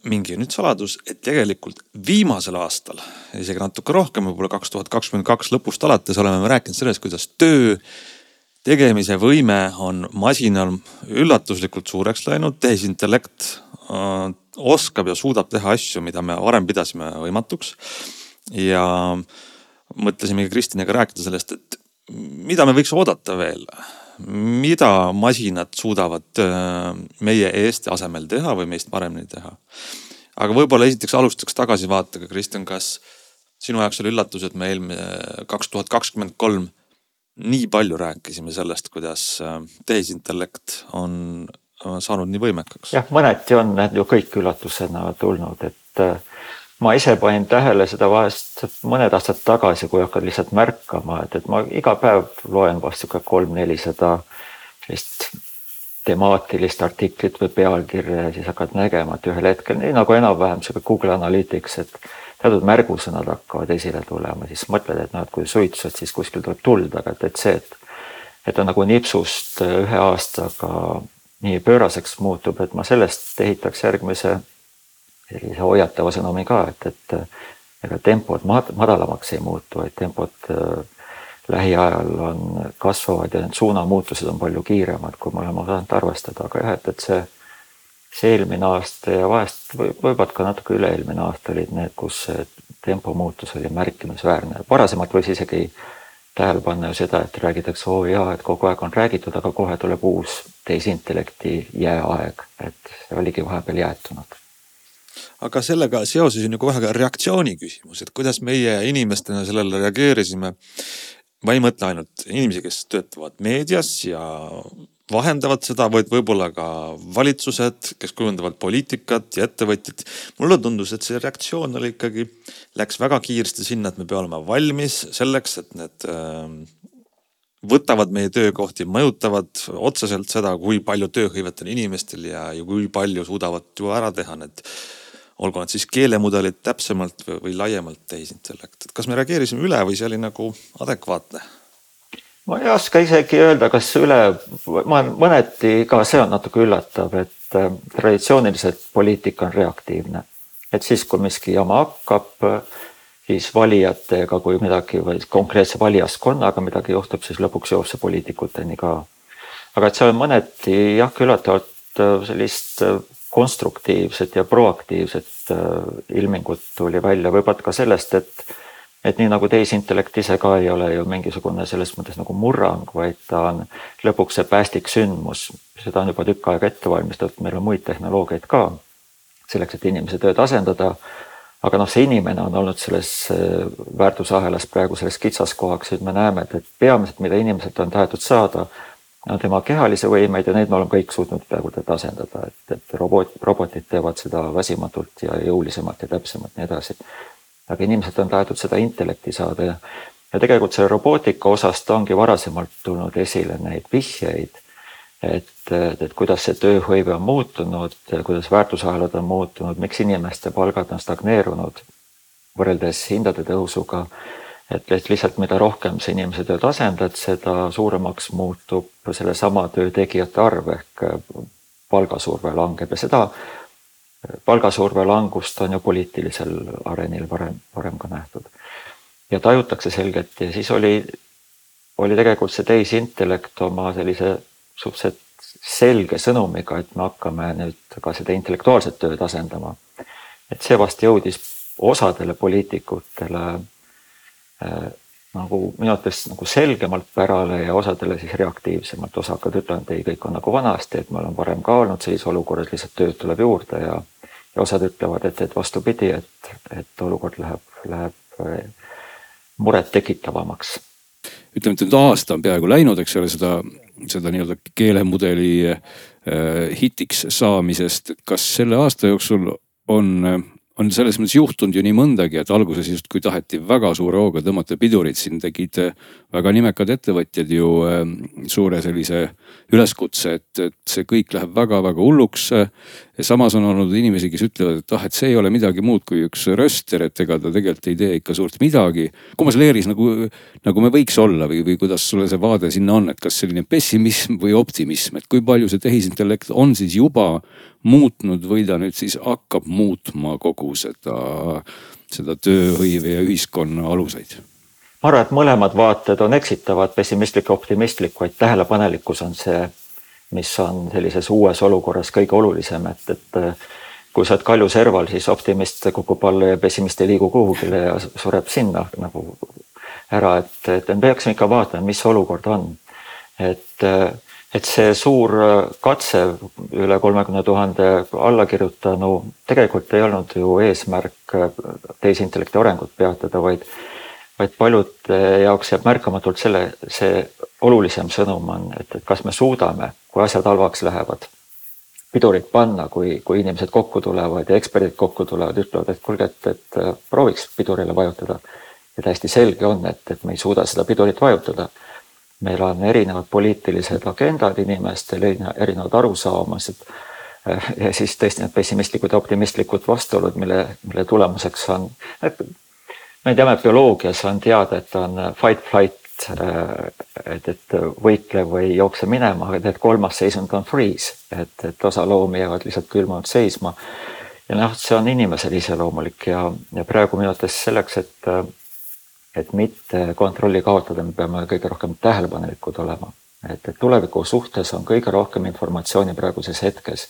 mingi nüüd saladus, et tegelikult viimasel aastal, isegi natuke rohkem, võib-olla kaks tuhat kakskümmend kaks lõpust alates oleme me rääkinud sellest, kuidas töö tegemise võime on masinal üllatuslikult suureks läinud, tehisintellekt äh, oskab ja suudab teha asju, mida me varem pidasime võimatuks. ja mõtlesimegi Kristiniga rääkida sellest, et mida me võiks oodata veel, mida masinad suudavad äh, meie eest asemel teha või meist paremini teha. aga võib-olla esiteks alustaks tagasivaatega, Kristjan, kas sinu jaoks oli üllatus, et me eelmine kaks tuhat kakskümmend kolm nii palju rääkisime sellest, kuidas äh, tehisintellekt on saanud nii võimekaks? jah, mõneti on need ju kõik üllatusena tulnud, et äh, ma ise panin tähele seda vahest mõned aastad tagasi, kui hakkad lihtsalt märkama, et, et ma iga päev loen vast sihuke kolm-nelisada sellist temaatilist artiklit või pealkirja ja siis hakkad nägema, et ühel hetkel nii nagu enam-vähem sihuke Google Analytics, et teatud märgusõnad hakkavad esile tulema, siis mõtled, et noh, et kui suitsud, siis kuskil tuleb tuld, aga et, et see, et et ta nagu nipsust ühe aastaga nii pööraseks muutub, et ma sellest ehitaks järgmise sellise hoiatava sõnumi ka, et, et ega tempod madalamaks ei muutu, vaid tempod äh, lähiajal on kasvavad ja need suunamuutused on palju kiiremad, kui me oleme osanud arvestada, aga jah, et, et see, see eelmine aasta ja vahest võivad ka natuke üle-eelmine aasta olid need, kus tempo muutus oli märkimisväärne. varasemalt võis isegi tähele panna ju seda, et räägitakse, oo jaa, et kogu aeg on räägitud, aga kohe tuleb uus tehisintellekti jääaeg, et see oligi vahepeal jäätunud aga sellega seoses on ju kohe ka reaktsiooni küsimus, et kuidas meie inimestena sellele reageerisime. ma ei mõtle ainult inimesi, kes töötavad meedias ja vahendavad seda, vaid võib-olla ka valitsused, kes kujundavad poliitikat ja ettevõtjad. mulle tundus, et see reaktsioon oli ikkagi, läks väga kiiresti sinna, et me peame olema valmis selleks, et need äh, võtavad meie töökohti, mõjutavad otseselt seda, kui palju tööhõivet on inimestel ja, ja kui palju suudavad ju ära teha need olgu nad siis keelemudelid täpsemalt või, või laiemalt tehisintellekt, et kas me reageerisime üle või see oli nagu adekvaatne? Ma ei oska isegi öelda, kas üle, ma mõneti ka see on natuke üllatav, et äh, traditsiooniliselt poliitika on reaktiivne. et siis, kui miski jama hakkab, siis valijatega, kui midagi või konkreetse valijaskonnaga midagi juhtub, siis lõpuks jõuab see poliitikuteni ka. aga et see on mõneti jah, üllatavalt äh, sellist äh, konstruktiivset ja proaktiivset ilmingut tuli välja, võib-olla ka sellest, et et nii nagu tehisintellekt ise ka ei ole ju mingisugune selles mõttes nagu murrang, vaid ta on lõpuks see päästik sündmus. seda on juba tükk aega ette valmistatud, meil on muid tehnoloogiaid ka selleks, et inimese tööd asendada. aga noh, see inimene on olnud selles äh, väärtusahelas praegu selles kitsaskohaks, nüüd me näeme, et, et peamiselt, mida inimeselt on tahetud saada no tema kehalisi võimeid ja neid me oleme kõik suutnud peaaegu teda asendada, et, et robot, robotid teevad seda väsimatult ja jõulisemalt ja täpsemalt, nii edasi. Aga inimesed on tahetud seda intellekti saada. Ja, ja tegelikult selle robootika osast ongi varasemalt tulnud esile neid vihjeid, et, et, kuidas see tööhõive on muutunud, kuidas väärtusahelad on muutunud, miks inimeste palgad on stagneerunud võrreldes hindade tõusuga et, et lihtsalt mida rohkem sa inimese tööd asendad, seda suuremaks muutub sellesama töö tegijate arv ehk palgasurve langeb. Ja seda palgasurve langust on ju poliitilisel arenil varem, varem ka nähtud. ja tajutakse selgelt ja siis oli, oli tegelikult see tehisintellekt oma sellise suhteliselt selge sõnumiga, et me hakkame nüüd ka seda intellektuaalset tööd asendama. et see vast jõudis osadele poliitikutele Äh, nagu minu arvates nagu selgemalt pärale ja osadele siis reaktiivsemalt, osa hakkavad ütlema, et ei, kõik on nagu vanasti, et me oleme varem ka olnud sellises olukorras, lihtsalt tööd tuleb juurde ja ja osad ütlevad, et, et vastupidi, et, et olukord läheb, läheb äh, muret tekitavamaks. ütleme, et nüüd aasta on peaaegu läinud, eks ole, seda, seda nii-öelda keelemudeli äh, hitiks saamisest. kas selle aasta jooksul on on selles mõttes juhtunud ju nii mõndagi, et alguses justkui taheti väga suure hooga tõmmata pidurit, siin tegid äh, väga nimekad ettevõtjad ju ähm, suure sellise üleskutse, et, et see kõik läheb väga-väga hulluks. Samas on olnud inimesi, kes ütlevad, et ah, et see ei ole midagi muud kui üks röster, et ega ta tegelikult ei tee ikka suurt midagi. kummas leeris nagu, nagu me võiks olla või, või kuidas sulle see vaade sinna on, et kas selline pessimism või optimism, et kui palju see tehisintellekt on siis juba muutnud või ta nüüd siis hakkab muutma kogu seda, seda tööhõive ja ühiskonna aluseid? ma arvan, et mõlemad vaated on eksitavad, pessimistlik ja optimistlik, vaid tähelepanelikkus on see, mis on sellises uues olukorras kõige olulisem, et, et kui sa oled kalju serval, siis optimist kukub alla ja pessimist ei liigu kuhugile ja sureb sinna nagu ära, et, et me peaksime ikka vaatama, mis olukord on. et, et see suur katse üle kolmekümne tuhande allakirjutanu tegelikult ei olnud ju eesmärk tehisintellekti arengut peatada, vaid vaid paljude jaoks jääb märkamatult selle, see olulisem sõnum on, et, et kas me suudame, kui asjad halvaks lähevad, pidurit panna, kui, kui inimesed kokku tulevad ja eksperdid kokku tulevad, ütlevad, et kuulge, et, et äh, prooviks pidurile vajutada. ja täiesti selge on, et, et me ei suuda seda pidurit vajutada. meil on erinevad poliitilised agendad inimestel, erinevad arusaamased äh, ja siis tõesti need pessimistlikud ja optimistlikud vastuolud, mille, mille tulemuseks on, me teame, bioloogias on teada, et on fight, flight, äh, et, et võitle või jookse minema, aga et kolmas seisund on freeze, et, et osa loomi jäävad lihtsalt külmalt seisma. ja noh, see on inimesele iseloomulik ja, ja praegu minu arvates selleks, et, et mitte kontrolli kaotada, me peame kõige rohkem tähelepanelikud olema. et, et tuleviku suhtes on kõige rohkem informatsiooni praeguses hetkes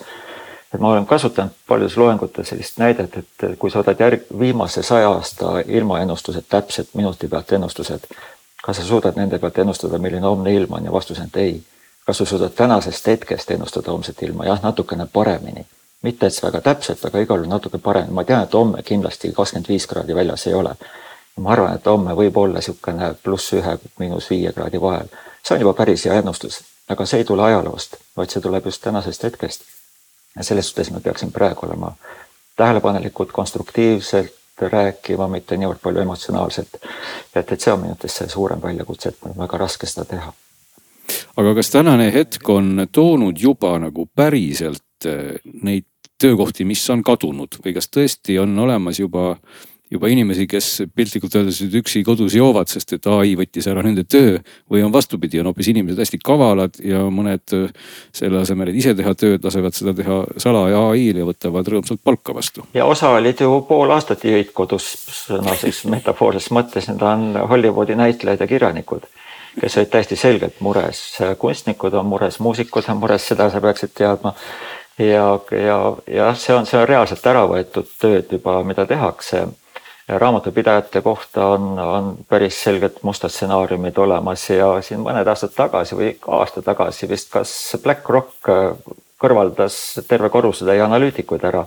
et ma olen kasutanud paljudes loengutes sellist näidet, et kui sa võtad järg, viimase saja aasta ilmaennustused, täpsed minuti pealt ennustused, kas sa suudad nende pealt ennustada, milline homne ilm on ja vastus on, et ei. kas sa suudad tänasest hetkest ennustada homset ilma, jah, natukene paremini. mitte, et väga täpselt, aga igal juhul natuke paremini, ma tean, et homme kindlasti kakskümmend viis kraadi väljas ei ole. ma arvan, et homme võib olla niisugune pluss ühe, miinus viie kraadi vahel. see on juba päris hea ennustus, aga see ei tule ajaloost, vaid see tuleb just tänasest hetkest ja selles suhtes me peaksime praegu olema tähelepanelikud, konstruktiivselt rääkima, mitte niivõrd palju emotsionaalselt. et, et see on minu arvates see suurem väljakutse, et meil on väga raske seda teha. aga kas tänane hetk on toonud juba nagu päriselt eh, neid töökohti, mis on kadunud või kas tõesti on olemas juba juba inimesi, kes piltlikult öeldes nüüd üksi kodus joovad, sest et ai võttis ära nende töö. või on vastupidi, on hoopis inimesed hästi kavalad ja mõned äh, selle asemel, et ise teha tööd, lasevad seda teha salaja ai-l ja võtavad rõõmsalt palka vastu. ja osa olid ju pool aastat jõid kodus sõnases metafoorses mõttes, need on Hollywoodi näitlejad ja kirjanikud kes olid täiesti selgelt mures, kunstnikud on mures, muusikud on mures, seda sa peaksid teadma ja, ja, jah, see on, see on reaalselt ära võetud tööd juba, mida tehakse raamatupidajate kohta on, on päris selged mustad stsenaariumid olemas ja siin mõned aastad tagasi või aasta tagasi vist, kas BlackRock kõrvaldas terve korruse täie analüütikuid ära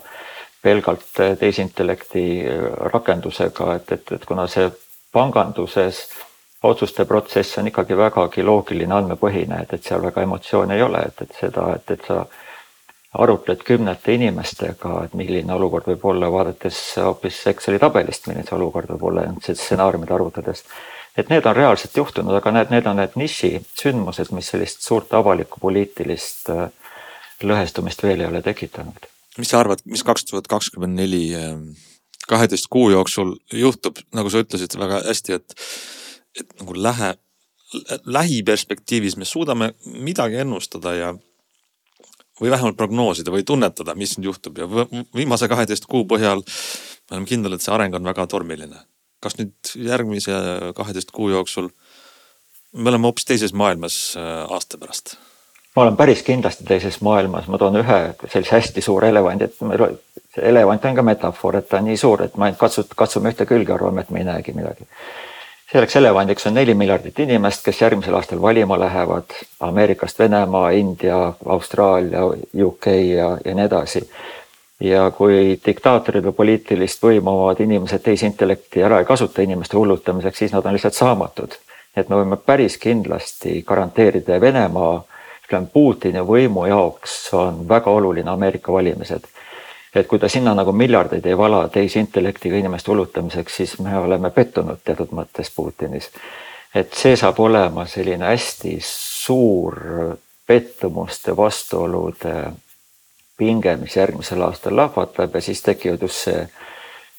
pelgalt tehisintellekti rakendusega, et, et, et kuna see panganduses otsuste protsess on ikkagi vägagi loogiline, andmepõhine, et, et seal väga emotsioone ei ole, et, et seda, et, et sa arutled kümnete inimestega, et milline olukord võib olla, vaadates hoopis Exceli tabelist, milline see olukord võib olla, stsenaariumid arvutades. et need on reaalselt juhtunud, aga need, need on need nišisündmused, mis sellist suurt avalikku poliitilist äh, lõhestumist veel ei ole tekitanud. mis sa arvad, mis kaks tuhat kakskümmend neli ähm, kaheteist kuu jooksul juhtub, nagu sa ütlesid väga hästi, et, et nagu lähe, lähiperspektiivis me suudame midagi ennustada ja või vähemalt prognoosida või tunnetada, mis nüüd juhtub ja viimase kaheteist kuu põhjal me oleme kindlad, et see areng on väga tormiline. kas nüüd järgmise kaheteist kuu jooksul me oleme hoopis teises maailmas äh, aasta pärast? ma olen päris kindlasti teises maailmas, ma toon ühe sellise hästi suure elevandi, et meil see elevant on ka metafoor, et ta on nii suur, et me ainult katsut-, katsume ühte külge, arvame, et me ei näegi midagi selleks elevandiks on neli miljardit inimest, kes järgmisel aastal valima lähevad Ameerikast Venemaa, India, Austraalia, UK ja, ja nii edasi. ja kui diktaatorid või poliitilist võimu omavad inimesed tehisintellekti ära ei kasuta inimeste hullutamiseks, siis nad on lihtsalt saamatud. et me võime päris kindlasti garanteerida Venemaa, ütleme Putini võimu jaoks on väga oluline Ameerika valimised et kui ta sinna nagu miljardeid ei vala tehisintellektiga inimeste hullutamiseks, siis me oleme pettunud teatud mõttes Putinis. et see saab olema selline hästi suur pettumuste, vastuolude pinge, mis järgmisel aastal lahvatab ja siis tekivad just see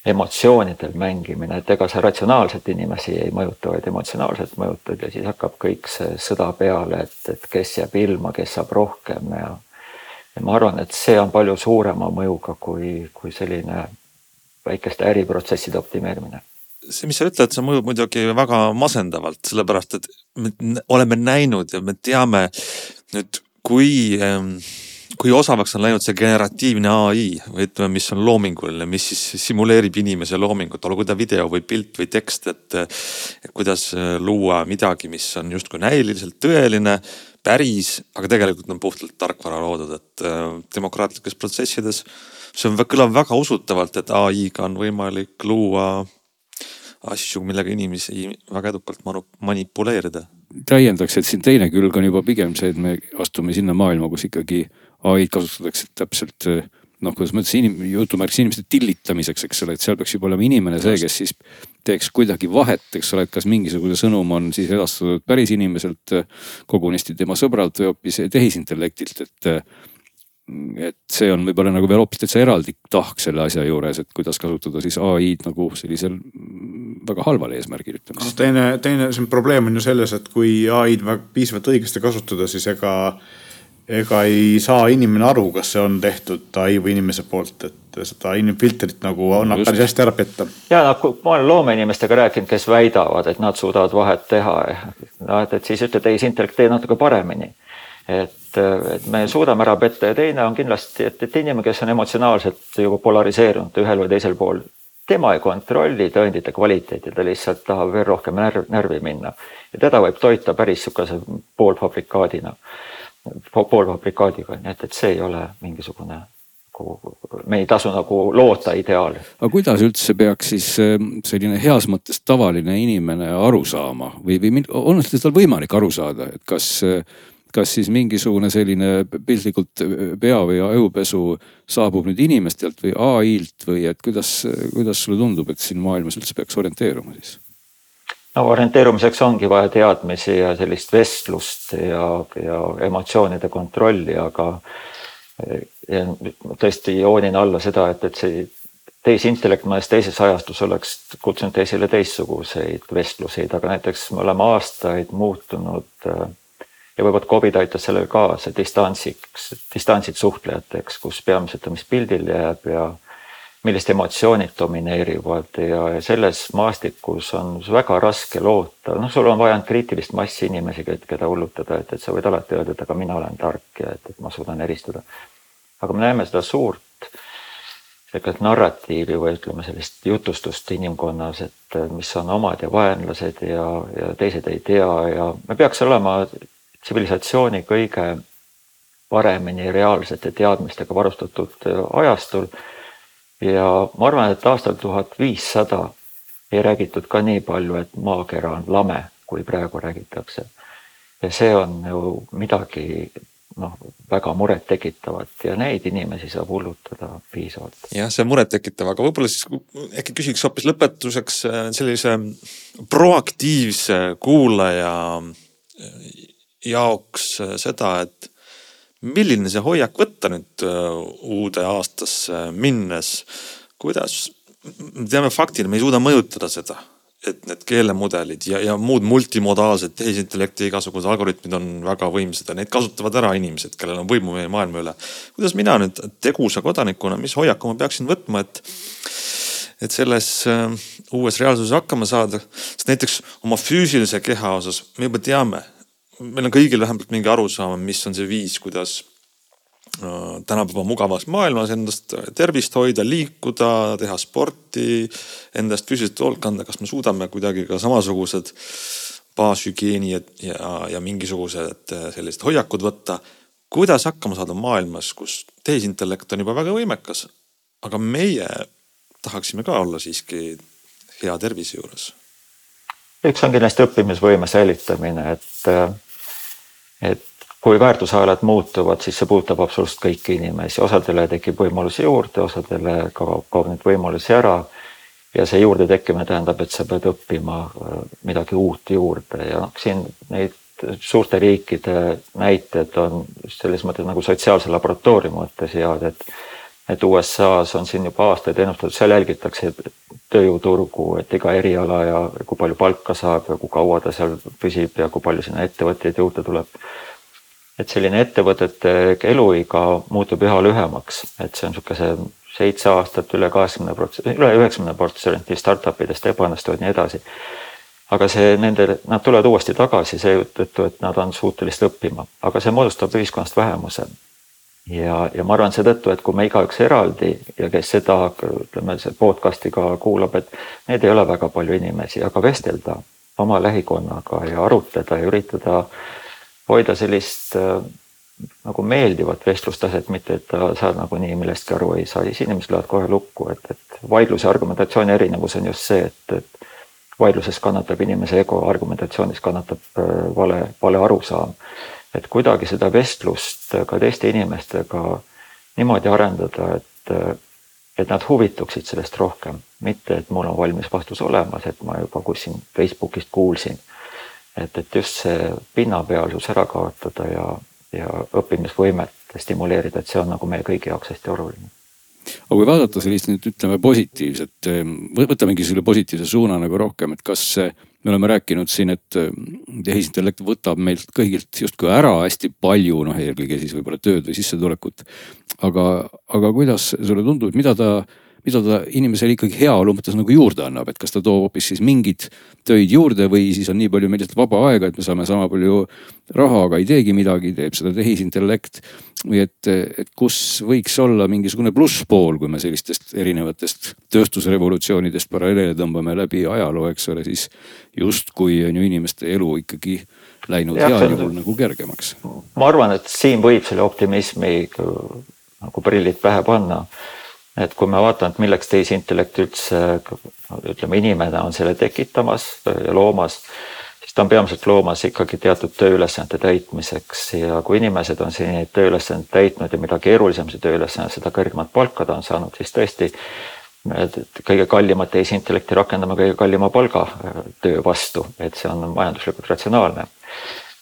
emotsioonidel mängimine, et ega sa ratsionaalselt inimesi ei mõjuta, vaid emotsionaalselt mõjutad ja siis hakkab kõik see sõda peale, et, et kes jääb ilma, kes saab rohkem ja ja ma arvan, et see on palju suurema mõjuga kui, kui selline väikeste äriprotsesside optimeerimine see, mis sa ütled, see mõjub muidugi väga masendavalt, sellepärast et me oleme näinud ja me teame nüüd, kui kui osavaks on läinud see generatiivne ai või ütleme, mis on loominguline, mis siis simuleerib inimese loomingut, olgu ta video või pilt või tekst, et. et kuidas luua midagi, mis on justkui näiliselt tõeline, päris, aga tegelikult on puhtalt tarkvara loodud, et äh, demokraatlikes protsessides. see on, kõlab väga usutavalt, et ai-ga on võimalik luua asju, millega inimesi väga edukalt manipuleerida. täiendaks, et siin teine külg on juba pigem see, et me astume sinna maailma, kus ikkagi ai-d kasutatakse täpselt noh, kuidas ma ütlesin, jutumärkis inimeste tillitamiseks, eks ole, et seal peaks juba olema inimene see, kes siis teeks kuidagi vahet, eks ole, et kas mingisugune sõnum on siis edastatud päris inimeselt, kogunisti tema sõbralt või hoopis tehisintellektilt, et et see on võib-olla nagu veel hoopis täitsa eraldi tahk selle asja juures, et kuidas kasutada siis ai-d nagu sellisel väga halval eesmärgil, ütleme siis. teine, teine see probleem on ju selles, et kui ai-d piisavalt õigesti kasutada, siis ega ega ei saa inimene aru, kas see on tehtud ai või inimese poolt, et seda inimfiltrit nagu annab päris hästi ära petta. ja noh, ma olen loomeinimestega rääkinud, kes väidavad, et nad suudavad vahet teha. noh, et, et siis ütle tehisintellekt tee natuke paremini. et, et me suudame ära petta ja teine on kindlasti, et, et inimene, kes on emotsionaalselt juba polariseerunud ühel või teisel pool tema ei kontrolli tõendite kvaliteeti, ta lihtsalt tahab veel rohkem närv, närvi minna ja teda võib toita päris sihukese poolfabrikaadina poolfabrikaadiga, nii et, et see ei ole mingisugune nagu, me ei tasu nagu loota ideaali. aga kuidas üldse peaks siis ähm, selline heas mõttes tavaline inimene aru saama või, või on tal võimalik aru saada, et kas, kas siis mingisugune selline piltlikult pea või ajupesu saabub nüüd inimestelt või ai-lt või et kuidas, kuidas sulle tundub, et siin maailmas üldse peaks orienteeruma siis? No orienteerumiseks ongi vaja teadmisi ja sellist vestlust ja, ja emotsioonide kontrolli, aga ja tõesti joonin alla seda, et, et see tehisintellekt mõnes teises ajastus oleks kutsunud esile teistsuguseid vestluseid, aga näiteks me oleme aastaid muutunud ja võib-olla Covid aitas sellele kaasa distantsiks, distantsid suhtlejateks, kus peamiselt on, mis pildil jääb ja millised emotsioonid domineerivad ja selles maastikus on väga raske loota, noh, sul on vaja ainult kriitilist massi inimesi, keda hullutada, et, et sa võid alati öelda, et aga mina olen tark ja et, et ma suudan eristada. aga me näeme seda suurt sellist narratiivi või ütleme sellist jutustust inimkonnas, et mis on omad ja vaenlased ja, ja teised ei tea ja me peaks olema tsivilisatsiooni kõige paremini reaalsete teadmistega varustatud ajastul ja ma arvan, et aastal tuhat viissada ei räägitud ka nii palju, et maakera on lame, kui praegu räägitakse. ja see on ju midagi noh, väga murettekitavat ja neid inimesi saab hullutada piisavalt. jah, see on murettekitav, aga võib-olla siis äkki küsiks hoopis lõpetuseks äh, sellise proaktiivse kuulaja äh, jaoks äh, seda, et milline see hoiak võtta nüüd äh, uude aastasse minnes, kuidas, me teame faktina, me ei suuda mõjutada seda, et need keelemudelid ja, ja muud multimodaalsed tehisintellekti igasugused algoritmid on väga võimsad ja neid kasutavad ära inimesed, kellel on võimu meie maailma üle. kuidas mina nüüd tegusa kodanikuna, mis hoiaku ma peaksin võtma, et et selles äh, uues reaalsuses hakkama saada, sest näiteks oma füüsilise keha osas me juba teame, meil on kõigil vähemalt mingi arusaam, mis on see viis, kuidas äh, tänapäeva mugavas maailmas endast tervist hoida, liikuda, teha sporti, endast füüsiliselt hoolt kanda, kas me suudame kuidagi ka samasugused baashügieeni ja, ja, ja mingisugused äh, sellised hoiakud võtta. kuidas hakkama saada maailmas, kus tehisintellekt on juba väga võimekas, aga meie tahaksime ka olla siiski hea tervise juures üks on kindlasti õppimisvõime säilitamine, et et kui väärtusahelad muutuvad, siis see puudutab absoluutselt kõiki inimesi, osadele tekib võimalusi juurde, osadele kaob, kaob neid võimalusi ära. ja see juurde tekkimine tähendab, et sa pead õppima äh, midagi uut juurde ja noh, siin neid suurte riikide näited on selles mõttes nagu sotsiaalse laboratooriumi mõttes head, et et USA-s on siin juba aastaid ennustatud, seal jälgitakse tööjõuturgu, et iga eriala ja kui palju palka saab ja kui kaua ta seal püsib ja kui palju sinna ettevõtteid juurde tuleb. et selline ettevõtete eluiga muutub üha lühemaks, et see on niisuguse seitse aastat üle kaheksakümne protsendi, üle üheksakümne protsendi startup idest ebaõnnestuvad nii edasi. aga see nende, nad tulevad uuesti tagasi seetõttu, et nad on suutelised õppima, aga see moodustab ühiskonnast vähemuse ja, ja ma arvan seetõttu, et kui me igaüks eraldi ja kes seda, ütleme, see podcast'i ka kuulab, et need ei ole väga palju inimesi, aga vestelda oma lähikonnaga ja arutleda ja üritada hoida sellist äh, nagu meeldivat vestlustaset, mitte et sa nagunii millestki aru ei saa, siis inimesed lähevad kohe lukku, et, et vaidluse argumentatsiooni erinevus on just see, et, et vaidluses kannatab inimese ego, argumentatsioonis kannatab äh, vale, vale arusaam et kuidagi seda vestlust ka teiste inimestega niimoodi arendada, et, et nad huvituksid sellest rohkem, mitte et mul on valmis vastus olemas, et ma juba kuskil Facebookist kuulsin. et, et just see pinnapealsus ära kaotada ja, ja õppimisvõimet stimuleerida, et see on nagu meie kõigi jaoks hästi oluline aga kui vaadata sellist nüüd ütleme positiivset, võtamegi selle positiivse suuna nagu rohkem, et kas me oleme rääkinud siin, et äh, tehisintellekt võtab meilt kõigilt justkui ära hästi palju, noh eelkõige siis võib-olla tööd või sissetulekut. aga, aga kuidas sulle tundub, mida ta mida ta inimesele ikkagi heaolu mõttes nagu juurde annab, et kas ta toob hoopis siis mingeid töid juurde või siis on nii palju meil lihtsalt vaba aega, et me saame sama palju raha, aga ei teegi midagi, teeb seda tehisintellekt. või et, et kus võiks olla mingisugune plusspool, kui me sellistest erinevatest tööstusrevolutsioonidest paralleele tõmbame läbi ajaloo, eks ole, siis justkui on ju inimeste elu ikkagi läinud heal juhul nagu kergemaks. ma arvan, et siin võib selle optimismi nagu prillid pähe panna et kui me vaatame, et milleks tehisintellekt üldse, ütleme, inimene on selle tekitamas ja loomas, siis ta on peamiselt loomas ikkagi teatud tööülesannete täitmiseks. Ja kui inimesed on siin neid tööülesandeid täitnud ja mida keerulisem see tööülesanne, seda kõrgemat palka ta on saanud, siis tõesti kõige kallimat tehisintellekti rakendame kõige kallima palga töö vastu, et see on majanduslikult ratsionaalne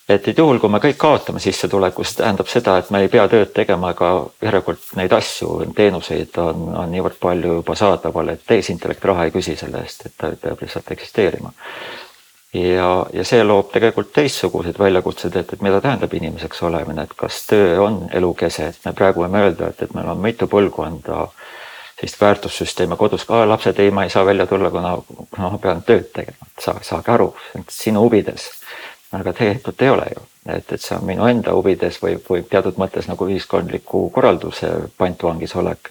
et, et juhul, kui me kõik kaotame sissetulekus, tähendab seda, et me ei pea tööd tegema, aga järelikult neid asju, teenuseid on, on niivõrd palju juba saadaval, et tehisintellekt raha ei küsi selle eest, et ta peab lihtsalt eksisteerima. ja, ja see loob tegelikult teistsugused väljakutsed, et, et mida tähendab inimeseks olemine, et kas töö on elukese, et me praegu võime öelda, et, et meil on mitu põlvkonda sellist väärtussüsteemi kodus ka, lapsed ei, ma ei saa välja tulla, kuna, kuna ma pean tööd tegema, saa, saage aru, sinu huvides aga tegelikult ei ole ju, et, et see on minu enda huvides või, või teatud mõttes nagu ühiskondliku korralduse pantvangis olek.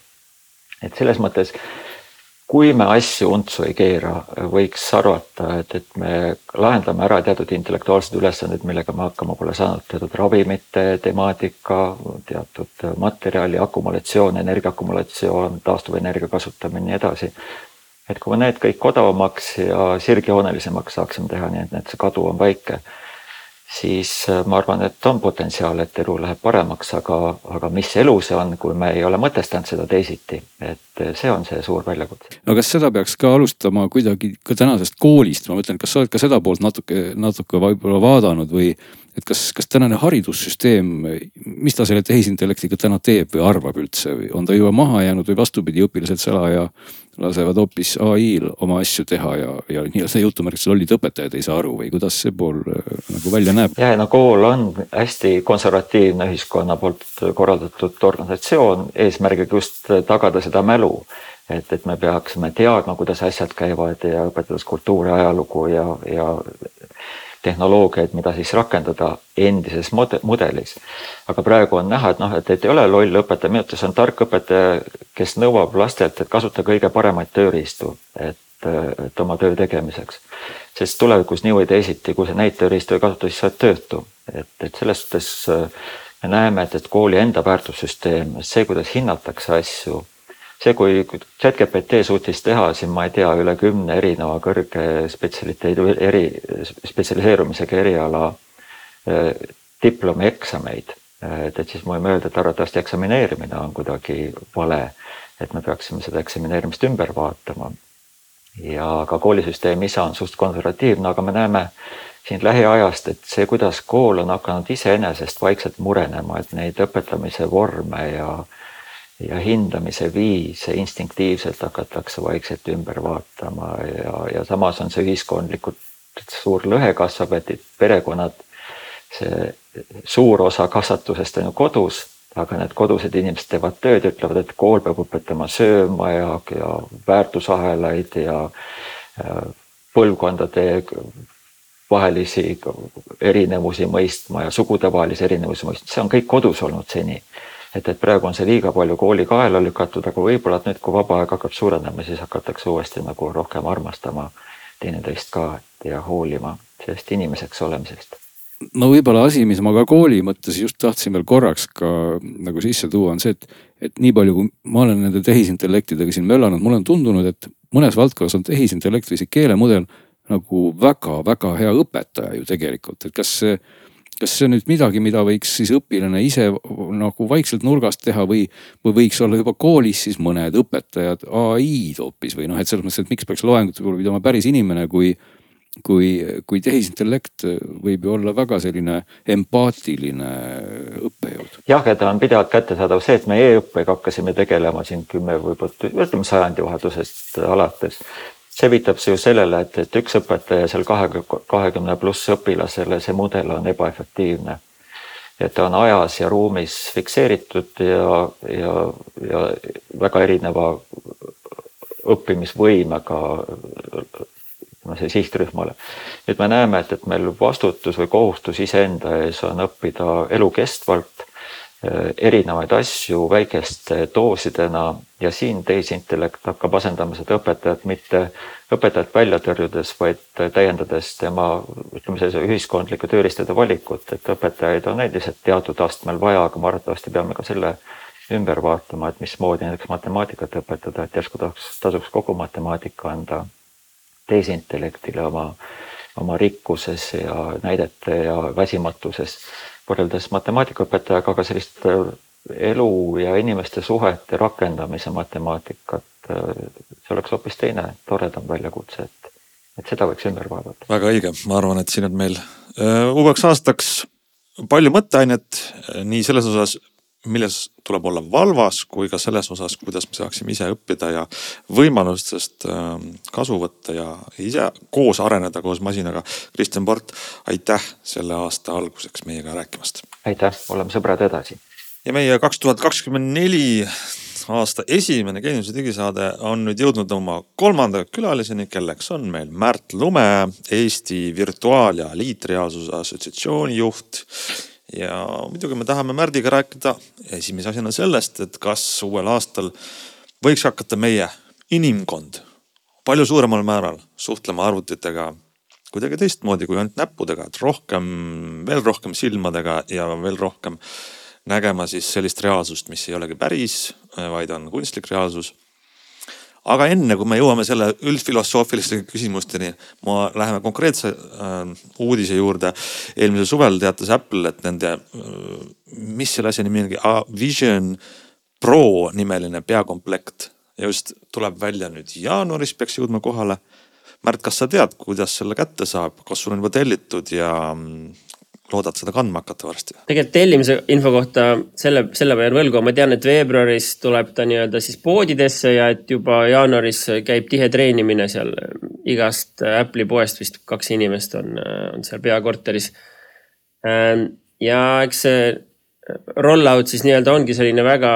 et selles mõttes, kui me asju untsu ei keera, võiks arvata, et, et me lahendame ära teatud intellektuaalsed ülesanded, millega me hakkama pole saanud, teatud ravimite temaatika, teatud materjali akumulatsioon, energia akumulatsioon, taastuvenergia kasutamine ja nii edasi. Et kui me need kõik odavamaks ja sirgjoonelisemaks saaksime teha, nii et, et see kadu on väike siis äh, ma arvan, et on potentsiaal, et elu läheb paremaks, aga, aga mis elu see on, kui me ei ole mõtestanud seda teisiti, et äh, see on see suur väljakutse. no kas seda peaks ka alustama kuidagi ka tänasest koolist, ma mõtlen, kas sa oled ka seda poolt natuke, natuke võib-olla vaadanud või et kas, kas tänane haridussüsteem, mis ta selle tehisintellektiga täna teeb või arvab üldse või on ta juba maha jäänud või vastupidi, õpilased salaja lasevad hoopis ai-l oma asju teha ja, ja nii-öelda jutumärkides lollid õpetajad ei saa aru või kuidas see pool äh, nagu välja näeb? ja no kool on hästi konservatiivne ühiskonna poolt korraldatud organisatsioon eesmärgiga just tagada seda mälu et, et me peaksime teadma, kuidas asjad käivad ja õpetades kultuuri, ajalugu ja, ja tehnoloogiaid, mida siis rakendada endises mudelis. aga praegu on näha, et noh, et, et ei ole loll õpetaja, minu arvates on tark õpetaja, kes nõuab lastelt, et kasuta kõige paremaid tööriistu, et, et oma töö tegemiseks. sest tulevikus nii või teisiti, kui sa neid tööriistu ei kasuta, siis sa oled töötu. et, et selles suhtes me näeme, et, et kooli enda väärtussüsteem, see, kuidas hinnatakse asju see, kui chatGPT suutis teha siin, ma ei tea, üle kümne erineva kõrge spetsialiteedi, eri, spetsialiseerumisega eriala eh, diplomieksameid. et, et siis me võime öelda, et arvatavasti eksamineerimine on kuidagi vale, et me peaksime seda eksamineerimist ümber vaatama. ja ka koolisüsteem ise on suht konservatiivne, aga me näeme siin lähiajast, et see, kuidas kool on hakanud iseenesest vaikselt murenema, et neid õpetamise vorme ja ja hindamise viise instinktiivselt hakatakse vaikselt ümber vaatama ja, ja samas on see ühiskondlikult suur lõhe kasvab, et perekonnad, see suur osa kasvatusest on ju kodus, aga need kodused inimesed teevad tööd ütlevad, et kool peab õpetama sööma ja, ja väärtusahelaid ja, ja põlvkondade vahelisi erinevusi mõistma ja sugudevahelisi erinevusi mõistma, see on kõik kodus olnud seni et, et praegu on see liiga palju kooli kaela lükatud, aga võib-olla, et nüüd, kui vaba aeg hakkab suurenema, siis hakatakse uuesti nagu rohkem armastama teineteist ka ja hoolima sellest inimeseks olemisest. No võib-olla asi, mis ma ka kooli mõttes just tahtsin veel korraks ka nagu sisse tuua, on see, et, et nii palju, kui ma olen nende tehisintellektidega siin möllanud, mulle on tundunud, et mõnes valdkonnas on tehisintellekt või see keelemudel nagu väga-väga hea õpetaja ju tegelikult, et kas see kas see on nüüd midagi, mida võiks siis õpilane ise nagu vaikselt nurgast teha või, või võiks olla juba koolis siis mõned õpetajad ai-d hoopis või noh, et selles mõttes, et miks peaks loengut võib-olla pidama päris inimene, kui kui, kui tehisintellekt võib ju olla väga selline empaatiline õppejõud. jah, ja ta on pidevalt kättesaadav, see, et me e-õppega hakkasime tegelema siin kümme võib-olla ütleme sajandivahetusest alates see viitab ju sellele, et, et üks õpetaja seal kahekümne pluss õpilasele, see mudel on ebaefektiivne. et ta on ajas ja ruumis fikseeritud ja, ja, ja väga erineva õppimisvõimega ütleme see sihtrühmale. nüüd me näeme, et, et meil vastutus või kohustus iseenda ees on õppida elukestvalt erinevaid asju väikeste doosidena ja siin tehisintellekt hakkab asendama seda õpetajat mitte õpetajat välja tõrjudes, vaid täiendades tema ütleme sellise ühiskondlike tööriistade valikut, et õpetajaid on endiselt teatud astmel vaja, aga me arvatavasti peame ka selle ümber vaatama, et mismoodi näiteks matemaatikat õpetada, et järsku tasuks, tasuks kogu matemaatika anda tehisintellektile oma, oma rikkuses ja näidete ja väsimatuses võrreldes matemaatikaõpetajaga, aga sellist äh, elu ja inimeste suhete rakendamise matemaatikat, äh, see oleks hoopis teine, toredam väljakutse, et, et seda võiks ümber vaadata. väga õige, ma arvan, et siin on meil uh, uueks aastaks palju mõtteainet nii selles osas, milles tuleb olla valvas, kui ka selles osas, kuidas me saaksime ise õppida ja võimalustest ähm, kasu võtta ja ise koos areneda koos masinaga. Kristjan Port, aitäh selle aasta alguseks meiega rääkimast. aitäh, oleme sõbrad edasi. ja meie kaks tuhat kakskümmend neli aasta esimene Geeniuse digisaade on nüüd jõudnud oma kolmanda külaliseni, kelleks on meil Märt Lume, Eesti Virtuaal- ja Liitreaalsuse Assotsiatsiooni juht ja muidugi me tahame Märdiga rääkida esimese asjana sellest, et kas uuel aastal võiks hakata meie inimkond palju suuremal määral suhtlema arvutitega kuidagi teistmoodi kui ainult näppudega, et rohkem, veel rohkem silmadega ja veel rohkem nägema siis sellist reaalsust, mis ei olegi päris, vaid on kunstlik reaalsus aga enne kui me jõuame selle üldfilosoofiliste küsimusteni, ma läheme konkreetse äh, uudise juurde. eelmisel suvel teatas Apple, et nende äh,, mis selle asja nimi ongi, Vision Pro nimeline peakomplekt just tuleb välja nüüd jaanuaris peaks jõudma kohale. Märt, kas sa tead, kuidas selle kätte saab, kas sul on juba tellitud ja mm, loodad seda kandma hakata varsti? tegelikult tellimise info kohta selle, selle jään võlgu, ma tean, et veebruaris tuleb ta nii-öelda siis poodidesse ja et juba jaanuaris käib tihe treenimine seal igast Apple'i poest vist kaks inimest on, on seal peakorteris. Ähm, ja eks see rollout siis nii-öelda ongi selline väga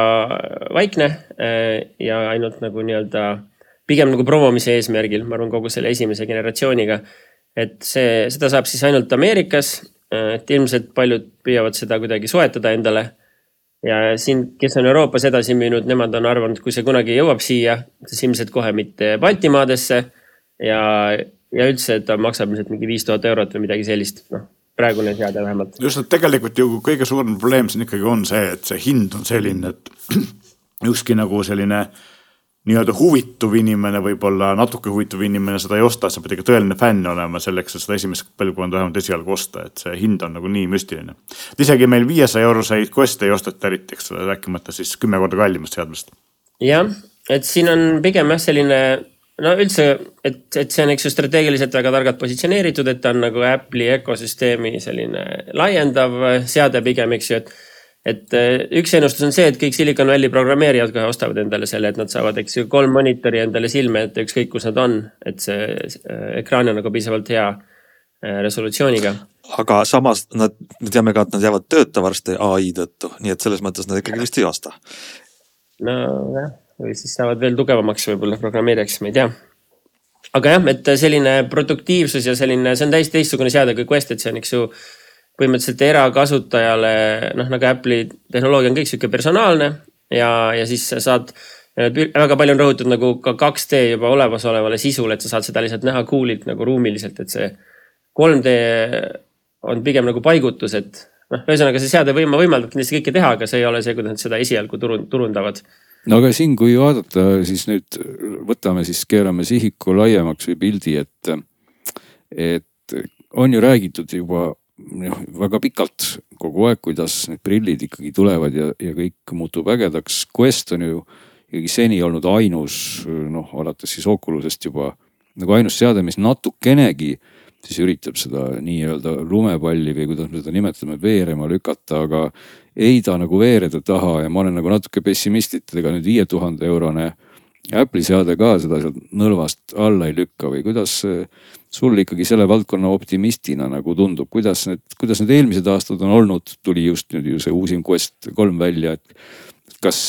vaikne äh, ja ainult nagu nii-öelda pigem nagu promomise eesmärgil, ma arvan, kogu selle esimese generatsiooniga. et see, seda saab siis ainult Ameerikas et ilmselt paljud püüavad seda kuidagi soetada endale. ja siin, kes on Euroopas edasi müünud, nemad on arvanud, kui see kunagi jõuab siia, siis ilmselt kohe mitte Baltimaadesse. ja, ja üldse, ta maksab ilmselt mingi viis tuhat eurot või midagi sellist, noh praegune seade vähemalt. just, et tegelikult ju kõige suurem probleem siin ikkagi on see, et see hind on selline, et (clears throat) ükski nagu selline äh, nii-öelda huvituv inimene, võib-olla natuke huvituv inimene seda ei osta, sa pead ikka tõeline fänn olema selleks, et seda esimest põlvkonda vähemalt esialgu osta, et see hind on nagu nii müstiline. isegi meil viiesaja euroseid koste ei osteta eriti, eks ole, rääkimata siis kümme korda kallimast seadmest. jah, et siin on pigem jah, selline no üldse, et, et see on, eks ju, strateegiliselt väga targalt positsioneeritud, et ta on nagu Apple'i ökosüsteemi selline laiendav seade pigem, eks ju, et et äh, üks ennustus on see, et kõik Silicon Valley programmeerijad kohe ostavad endale selle, et nad saavad, eks ju, kolm monitori endale silme ette, ükskõik kus nad on, et see ekraan on nagu piisavalt hea äh, resolutsiooniga. aga samas nad, me teame ka, et nad jäävad tööta varsti ai tõttu, nii et selles mõttes nad ikkagi vist ei osta. nojah, või siis saavad veel tugevamaks võib-olla programmeerijaks, ma ei tea aga jah, et selline produktiivsus ja selline, see on täiesti teistsugune seade kui Quest, et see on, eks ju põhimõtteliselt erakasutajale, noh nagu Apple'i tehnoloogia on kõik sihuke personaalne ja, ja siis sa saad väga palju on rõhutud nagu ka 2D juba olemasolevale sisule, et sa saad seda lihtsalt näha cool'ilt nagu ruumiliselt, et see 3D on pigem nagu paigutus, et noh, ühesõnaga see seade võima võimaldab kindlasti kõike teha, aga see ei ole see, kuidas nad seda esialgu turundavad. No aga siin, kui vaadata, siis nüüd võtame siis, keerame sihiku laiemaks või pildi, et, et on ju räägitud juba noh, väga pikalt kogu aeg, kuidas need prillid ikkagi tulevad ja, ja kõik muutub ägedaks. Quest on ju ikkagi seni olnud ainus noh, alates siis Oculusest juba nagu ainus seade, mis natukenegi siis üritab seda nii-öelda lumepalli või kuidas me seda nimetame, veerema lükata, aga ei ta nagu veereda taha ja ma olen nagu natuke pessimist, et ega nüüd viie tuhande eurone Apple'i seade ka seda sealt nõlvast alla ei lükka või kuidas sul ikkagi selle valdkonna optimistina nagu tundub, kuidas need, kuidas need eelmised aastad on olnud, tuli just nüüd ju see uusim Quest kolm välja, et kas,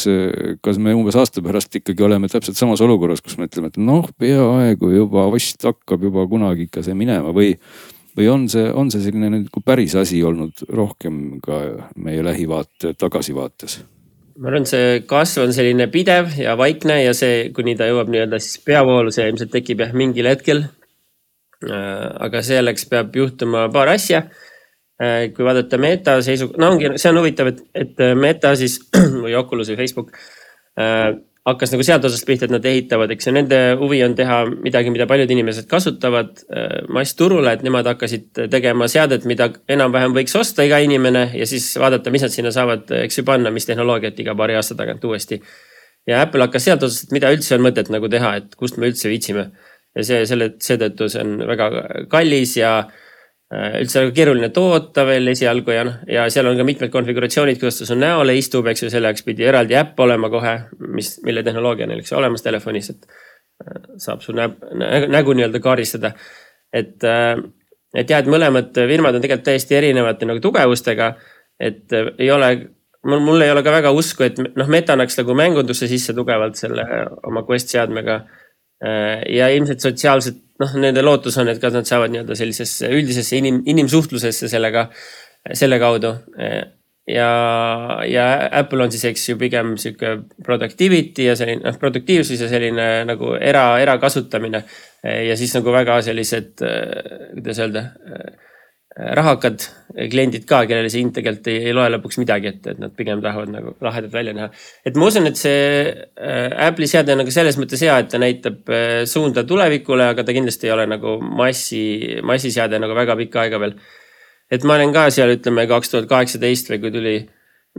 kas me umbes aasta pärast ikkagi oleme täpselt samas olukorras, kus me ütleme, et noh, peaaegu juba vist hakkab juba kunagi ikka see minema või või on see, on see selline nagu päris asi olnud rohkem ka meie lähivaate tagasivaates? ma arvan, see kasv on selline pidev ja vaikne ja see, kuni ta jõuab nii-öelda siis peavoolu, see ilmselt tekib jah mingil hetkel. Äh, aga selleks peab juhtuma paar asja. Äh, kui vaadata meta seisu, no ongi, see on huvitav, et, et meta siis (clears throat) või Oculus või Facebook äh, hakkas nagu sealt otsast pihta, et nad ehitavad, eks ju, nende huvi on teha midagi, mida paljud inimesed kasutavad äh, massturule, et nemad hakkasid tegema seadet, mida enam-vähem võiks osta iga inimene ja siis vaadata, mis nad sinna saavad, eks ju, panna, mis tehnoloogiat iga paari aasta tagant uuesti. ja Apple hakkas sealt otsast, et mida üldse on mõtet nagu teha, et kust me üldse viitsime. Ja see, selle, seetõttu see on väga kallis ja Äh, üldse väga keeruline toota veel esialgu ja noh, ja seal on ka mitmed konfiguratsioonid, kuidas ta su näole istub, eks ju, selle jaoks pidi eraldi äpp olema kohe, mis, mille tehnoloogia on näiteks olemas telefonis, et äh, saab su näb, nägu nii-öelda kaardistada. et, äh, et jah, et mõlemad firmad on tegelikult täiesti erinevate nagu tugevustega. et ei ole, mul, mul ei ole ka väga usku, et noh, Meta annaks nagu mängundusse sisse tugevalt selle oma Quest seadmega. Ja ilmselt sotsiaalset noh, nende lootus on, et kas nad saavad nii-öelda sellisesse üldisesse inim, inimsuhtlusesse sellega, selle kaudu. ja, ja Apple on siis, eks ju, pigem sihuke productivity ja selline noh, produktiivsus ja selline nagu era, erakasutamine. ja siis nagu väga sellised, kuidas öelda rahakad kliendid ka, kellele see hind tegelikult ei, ei loe lõpuks midagi, et, et nad pigem tahavad nagu lahedalt välja näha. et ma usun, et see äh, Apple'i seade on nagu selles mõttes hea, et ta näitab äh, suunda tulevikule, aga ta kindlasti ei ole nagu massi, massiseade nagu väga pikka aega veel. et ma olen ka seal, ütleme kaks tuhat kaheksateist või kui tuli,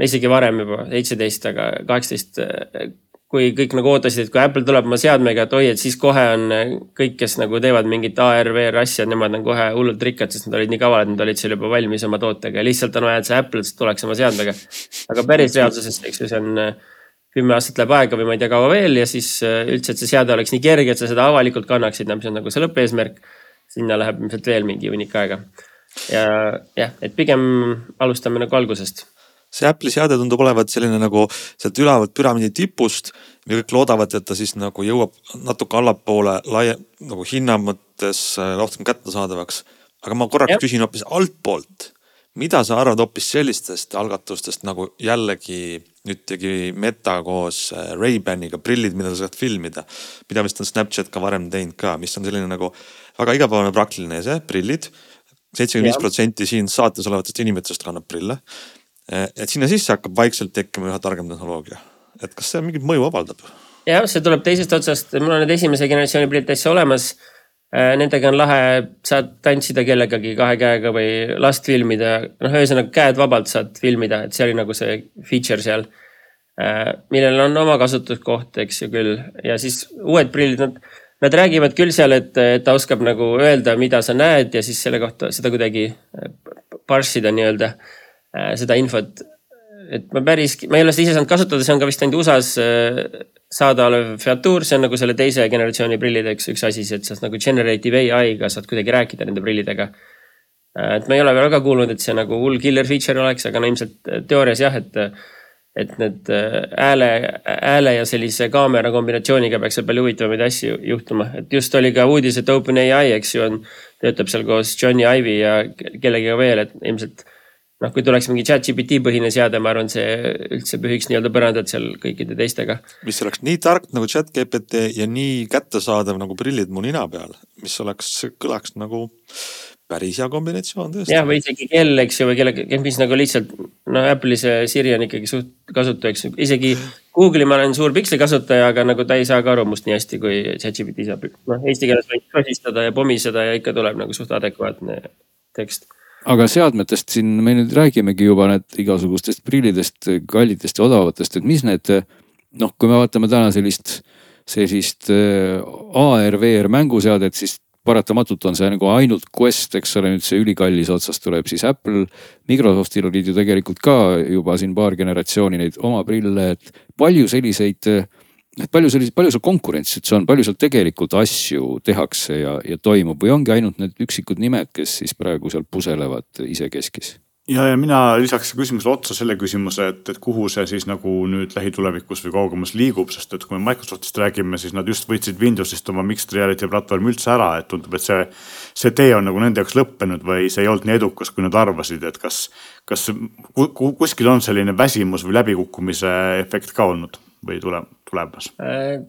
isegi varem juba, seitseteist, aga kaheksateist äh, kui kõik nagu ootasid, et kui Apple tuleb oma seadmega, et oi, et siis kohe on eh, kõik, kes nagu teevad mingit AR, VR asja, nemad on kohe hullult rikkad, sest nad olid nii kavalad, nad olid seal juba valmis oma tootega ja lihtsalt on vaja, et see Apple tuleks oma seadmega. aga päris reaalsuses, eks ju, see on eh, kümme aastat läheb aega või ma ei tea, kaua veel ja siis eh, üldse, et see seade oleks nii kerge, et sa seda avalikult kannaksid, mis on nagu see lõppeesmärk. sinna läheb ilmselt veel mingi hunnik aega. ja jah, et pigem alustame nagu algusest see Apple'i seade tundub olevat selline nagu sealt ülevalt püramiidi tipust. ja kõik loodavad, et ta siis nagu jõuab natuke allapoole laia, nagu hinna mõttes äh, rohkem kättesaadavaks. aga ma korraks Jep. küsin hoopis altpoolt. mida sa arvad hoopis sellistest algatustest nagu jällegi nüüd tegi Meta koos äh, Ray-Baniga prillid, mida sa saad filmida. mida vist on Snapchat ka varem teinud ka, mis on selline nagu väga igapäevane praktiline see prillid seitsekümmend viis protsenti siin saates olevatest inimestest kannab prille Eh, et sinna sisse hakkab vaikselt tekkima üha targem tehnoloogia, et kas see mingit mõju avaldab? jah, see tuleb teisest otsast, mul on need esimese generatsiooni prillid täitsa olemas. Eh, nendega on lahe, saad tantsida kellegagi kahe käega või last filmida, noh, ühesõnaga käed vabalt saad filmida, et see oli nagu see feature seal. Eh, millel on oma kasutuskoht, eks ju küll, ja siis uued prillid, nad, nad räägivad küll seal, et, ta oskab nagu öelda, mida sa näed ja siis selle kohta seda kuidagi parssida nii-öelda seda infot. et ma päris, ma ei ole seda ise saanud kasutada, see on ka vist ainult USA-s äh, saadaolev featuur, see on nagu selle teise generatsiooni prillide üks, üks asi, et sa nagu generative ai-ga saad kuidagi rääkida nende prillidega. Äh, et ma ei ole väga kuulnud, et see nagu hull killer feature oleks, aga no ilmselt teoorias jah, et et need hääle, hääle ja sellise kaamera kombinatsiooniga peaks seal palju huvitavamaid asju juhtuma, et just oli ka uudis, et OpenAI, eks ju, on, töötab seal koos Johnny Ive'i ja kellegiga veel, et ilmselt noh, kui tuleks mingi chat GPT põhine seade, ma arvan, see üldse pühiks nii-öelda põrandat seal kõikide teistega. mis oleks nii tark nagu chat GPT ja nii kättesaadav nagu prillid mu nina peal, mis oleks, kõlaks nagu päris hea kombinatsioon tõesti. jah, või isegi kell, eks ju, või kelle, mis nagu lihtsalt noh, Apple'i see Siri on ikkagi suht kasutu, eks ju, isegi Google'i ma olen suur piksli kasutaja, aga nagu ta ei saa ka aru must nii hästi, kui ChatGPT saab. noh, eesti keeles võid sosistada ja pomiseda ja ikka tuleb nagu suht adekvaatne tekst aga seadmetest siin me nüüd räägimegi juba need igasugustest prillidest, kallitest ja odavatest, et mis need noh, kui me vaatame täna sellist, sellist äh, AR, VR mänguseadet, siis paratamatult on see nagu ainult Quest, eks ole, nüüd see ülikallis otsast tuleb siis Apple. Microsoftil olid ju tegelikult ka juba siin paar generatsiooni neid oma prille, et palju selliseid et palju selliseid, palju seal konkurentsi üldse on, palju seal tegelikult asju tehakse ja, ja toimub? Või ongi ainult need üksikud nimed, kes siis praegu seal puselevad isekeskis? ja, ja mina lisaks küsimusele otsa selle küsimuse, et, et kuhu see siis nagu nüüd lähitulevikus või kaugemas liigub, sest et kui me Microsoftist räägime, siis nad just võtsid Windowsist oma mixed reality platvormi üldse ära, et tundub, et see, see tee on nagu nende jaoks lõppenud või see ei olnud nii edukas, kui nad arvasid, et kas, kas kuskil on selline väsimus või läbikukkumise efekt ka olnud või tuleb, tulemas äh,?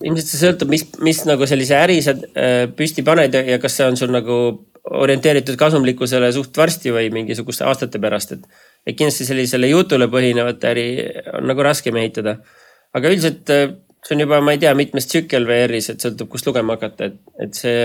ilmselt see sõltub, mis, mis nagu sellise äri sa äh, püsti paned ja kas see on sul nagu orienteeritud kasumlikkusele suht varsti või mingisuguste aastate pärast, et. et kindlasti sellisele jutule põhinevat äri on nagu raskem ehitada. aga üldiselt äh, see on juba, ma ei tea, mitmes tsükkel VR-is, et sõltub, kust lugema hakata, et, et see.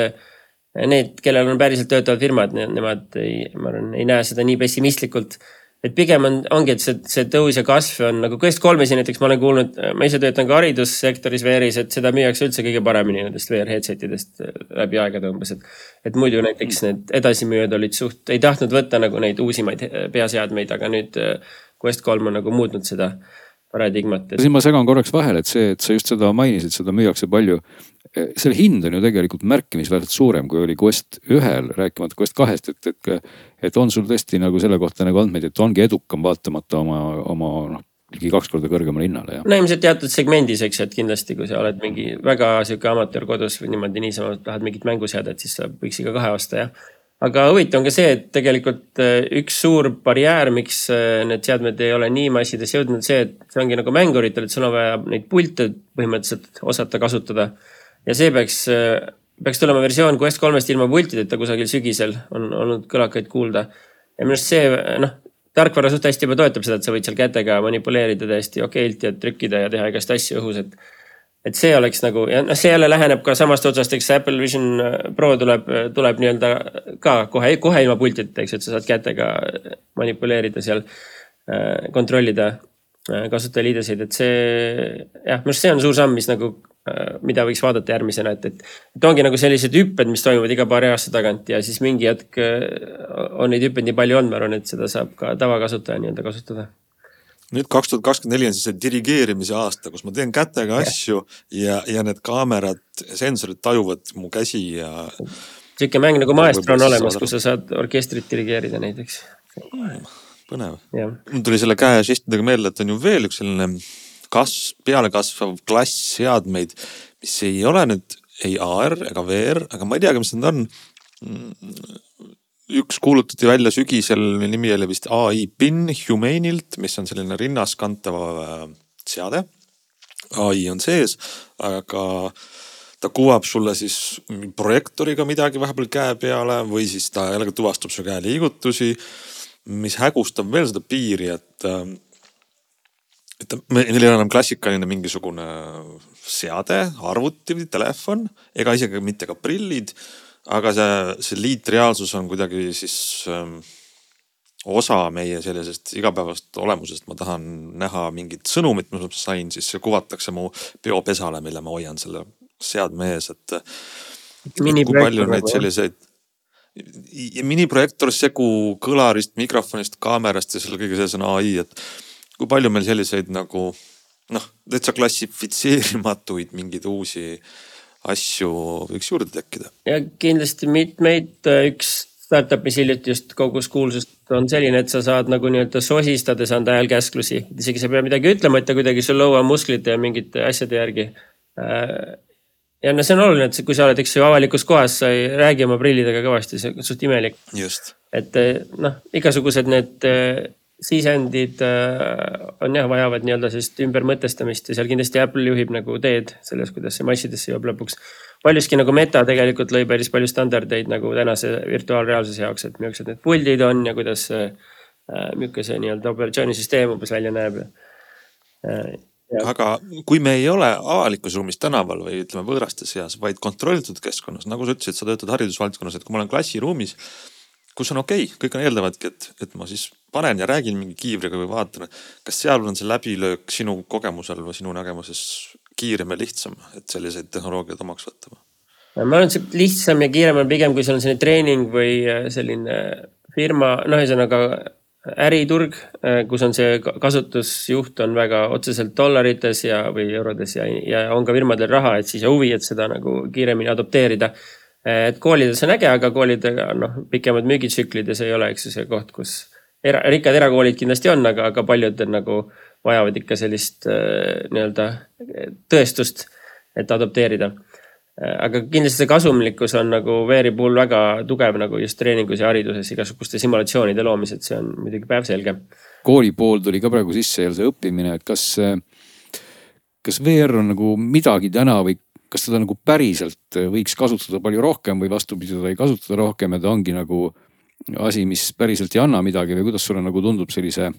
Need, kellel on päriselt töötavad firmad, nemad ei, ma arvan, ei näe seda nii pessimistlikult et pigem on, ongi, et see, see tõus ja kasv on nagu Quest3-si näiteks ma olen kuulnud, ma ise töötan ka haridussektoris VR-is, et seda müüakse üldse kõige paremini nendest VR headset idest äh, läbi aegade umbes, et. et muidu näiteks need edasimüüjad olid suht, ei tahtnud võtta nagu neid uusimaid äh, peaseadmeid, aga nüüd äh, Quest3 on nagu muutnud seda paradigmat et.... siin ma segan korraks vahele, et see, et sa just seda mainisid, seda müüakse palju. selle hind on ju tegelikult märkimisväärselt suurem, kui oli Quest ühel, rääkimata Quest kahest, et, et. et on sul tõesti nagu selle kohta nagu andmeid, et ongi edukam vaatamata oma, oma noh ligi kaks korda kõrgemale hinnale. no ilmselt teatud segmendis, eks ju, et kindlasti, kui sa oled mingi väga sihuke amatöör kodus või niimoodi niisama tahad mingit mänguseadet, siis sa võiks iga kahe osta jah aga huvitav on ka see, et tegelikult äh, üks suur barjäär, miks äh, need seadmed ei ole nii massidesse jõudnud, see, et see ongi nagu mänguritel, et sul on vaja neid pilte põhimõtteliselt osata kasutada. ja see peaks, äh, peaks tulema versioon Quest kolmest ilma pultideta kusagil sügisel, on olnud kõlakaid kuulda. ja minu arust see, noh, tarkvara suht hästi juba toetab seda, et sa võid seal kätega manipuleerida täiesti okeilt ja trükkida ja teha igast asju õhus, et et see oleks nagu ja noh, see jälle läheneb ka samast otsast, eks Apple Vision äh, Pro tuleb, tuleb nii-öelda ka kohe, kohe ilma pultita, eks, et sa saad kätega manipuleerida seal, äh, kontrollida äh, kasutajaliideseid, et see jah, minu arust see on suur samm, mis nagu, mida võiks vaadata järgmisena, et, et. et ongi nagu sellised hüpped, mis toimuvad iga paari aasta tagant ja siis mingi hetk on neid hüppeid nii palju olnud, ma arvan, et seda saab ka tavakasutaja nii-öelda kasutada nüüd kaks tuhat kakskümmend neli on siis see dirigeerimise aasta, kus ma teen kätega asju ja, ja need kaamerad, sensorid tajuvad mu käsi ja. sihuke mäng nagu Maestro on olemas, kus sa saad orkestrit dirigeerida näiteks hmm,. põnev. mul tuli selle käe žestidega meelde, et on ju veel üks selline kasv, pealekasvav klass seadmeid, mis ei ole nüüd ei AR ega VR, aga ma ei teagi, mis need on üks kuulutati välja sügisel, nimi oli vist ai PIN Humanilt, mis on selline rinnaskantav äh, seade. ai on sees, aga ta kuvab sulle siis projektoriga midagi vahepeal käe peale või siis ta jällegi tuvastab su käe liigutusi. mis hägustab veel seda piiri, et, äh, et meil ei ole enam klassikaline mingisugune seade, arvuti või telefon ega isegi mitte ka prillid aga see, see liitreaalsus on kuidagi siis ähm, osa meie sellisest igapäevasest olemusest, ma tahan näha mingit sõnumit, mis ma sain, siis see kuvatakse mu peopesale, mille ma hoian selle seadme ees, et. kui palju neid nagu, selliseid miniprojektor segu kõlarist, mikrofonist, kaamerast ja selle kõige sees on ai, et kui palju meil selliseid nagu noh, täitsa klassifitseerimatuid mingeid uusi äh, asju võiks juurde tekkida. ja kindlasti mitmeid, äh, üks startup, mis hiljuti just kogus kuulsust, on selline, et sa saad nagu nii-öelda sosistades anda häälkäsklusi, isegi sa ei pea midagi ütlema, et ta kuidagi sul lõuamusklite ja mingite asjade järgi äh, ja no see on oluline, et kui sa oled, eks ju, avalikus kohas, sa ei räägi oma prillidega kõvasti, see on suht imelik. et eh, noh, igasugused need sisendid on jah, vajavad nii-öelda sellist ümbermõtestamist ja seal kindlasti Apple juhib nagu teed selles, kuidas see massidesse jõuab lõpuks. paljuski nagu Meta tegelikult lõi päris palju standardeid nagu tänase virtuaalreaalsuse jaoks, et millised need puldid on ja kuidas Äh, milline see nii-öelda operatsioonisüsteem umbes välja näeb. Äh, aga kui me ei ole avalikus ruumis tänaval või ütleme võõraste seas, vaid kontrollitud keskkonnas, nagu sa ütlesid, sa töötad haridusvaldkonnas, et kui ma olen klassiruumis, kus on okei okay,, kõik on eeldavadki, et, et ma siis panen ja räägin mingi kiivriga või vaatan, kas seal on see läbilöök sinu kogemusel või sinu nägemuses kiirem ja lihtsam, et selliseid tehnoloogiaid omaks võtta? ma arvan, et see lihtsam ja kiirem on pigem, kui sul on selline treening või äh, selline firma, noh, ühesõnaga äriturg, äh, kus on see kasutusjuht on väga otseselt dollarites ja, või eurodes ja, ja on ka firmadel raha, et siis ja huvi, et seda nagu kiiremini adopteerida. Et koolides on äge, aga koolidega noh, pikemad müügitsüklid ja see ei ole, eks ju, see koht, kus era, rikkad erakoolid kindlasti on, aga, aga paljud nagu vajavad ikka sellist äh, nii-öelda tõestust, et adopteerida aga kindlasti see kasumlikkus on nagu VR-i puhul väga tugev nagu just treeningus ja hariduses igasuguste simulatsioonide loomised, see on muidugi päevselge. kooli pool tuli ka praegu sisse ja see õppimine, et kas, kas VR on nagu midagi täna või kas seda nagu päriselt võiks kasutada palju rohkem või vastupidi, seda ei kasutata rohkem ja ta ongi nagu asi, mis päriselt ei anna midagi või kuidas sulle nagu tundub sellise,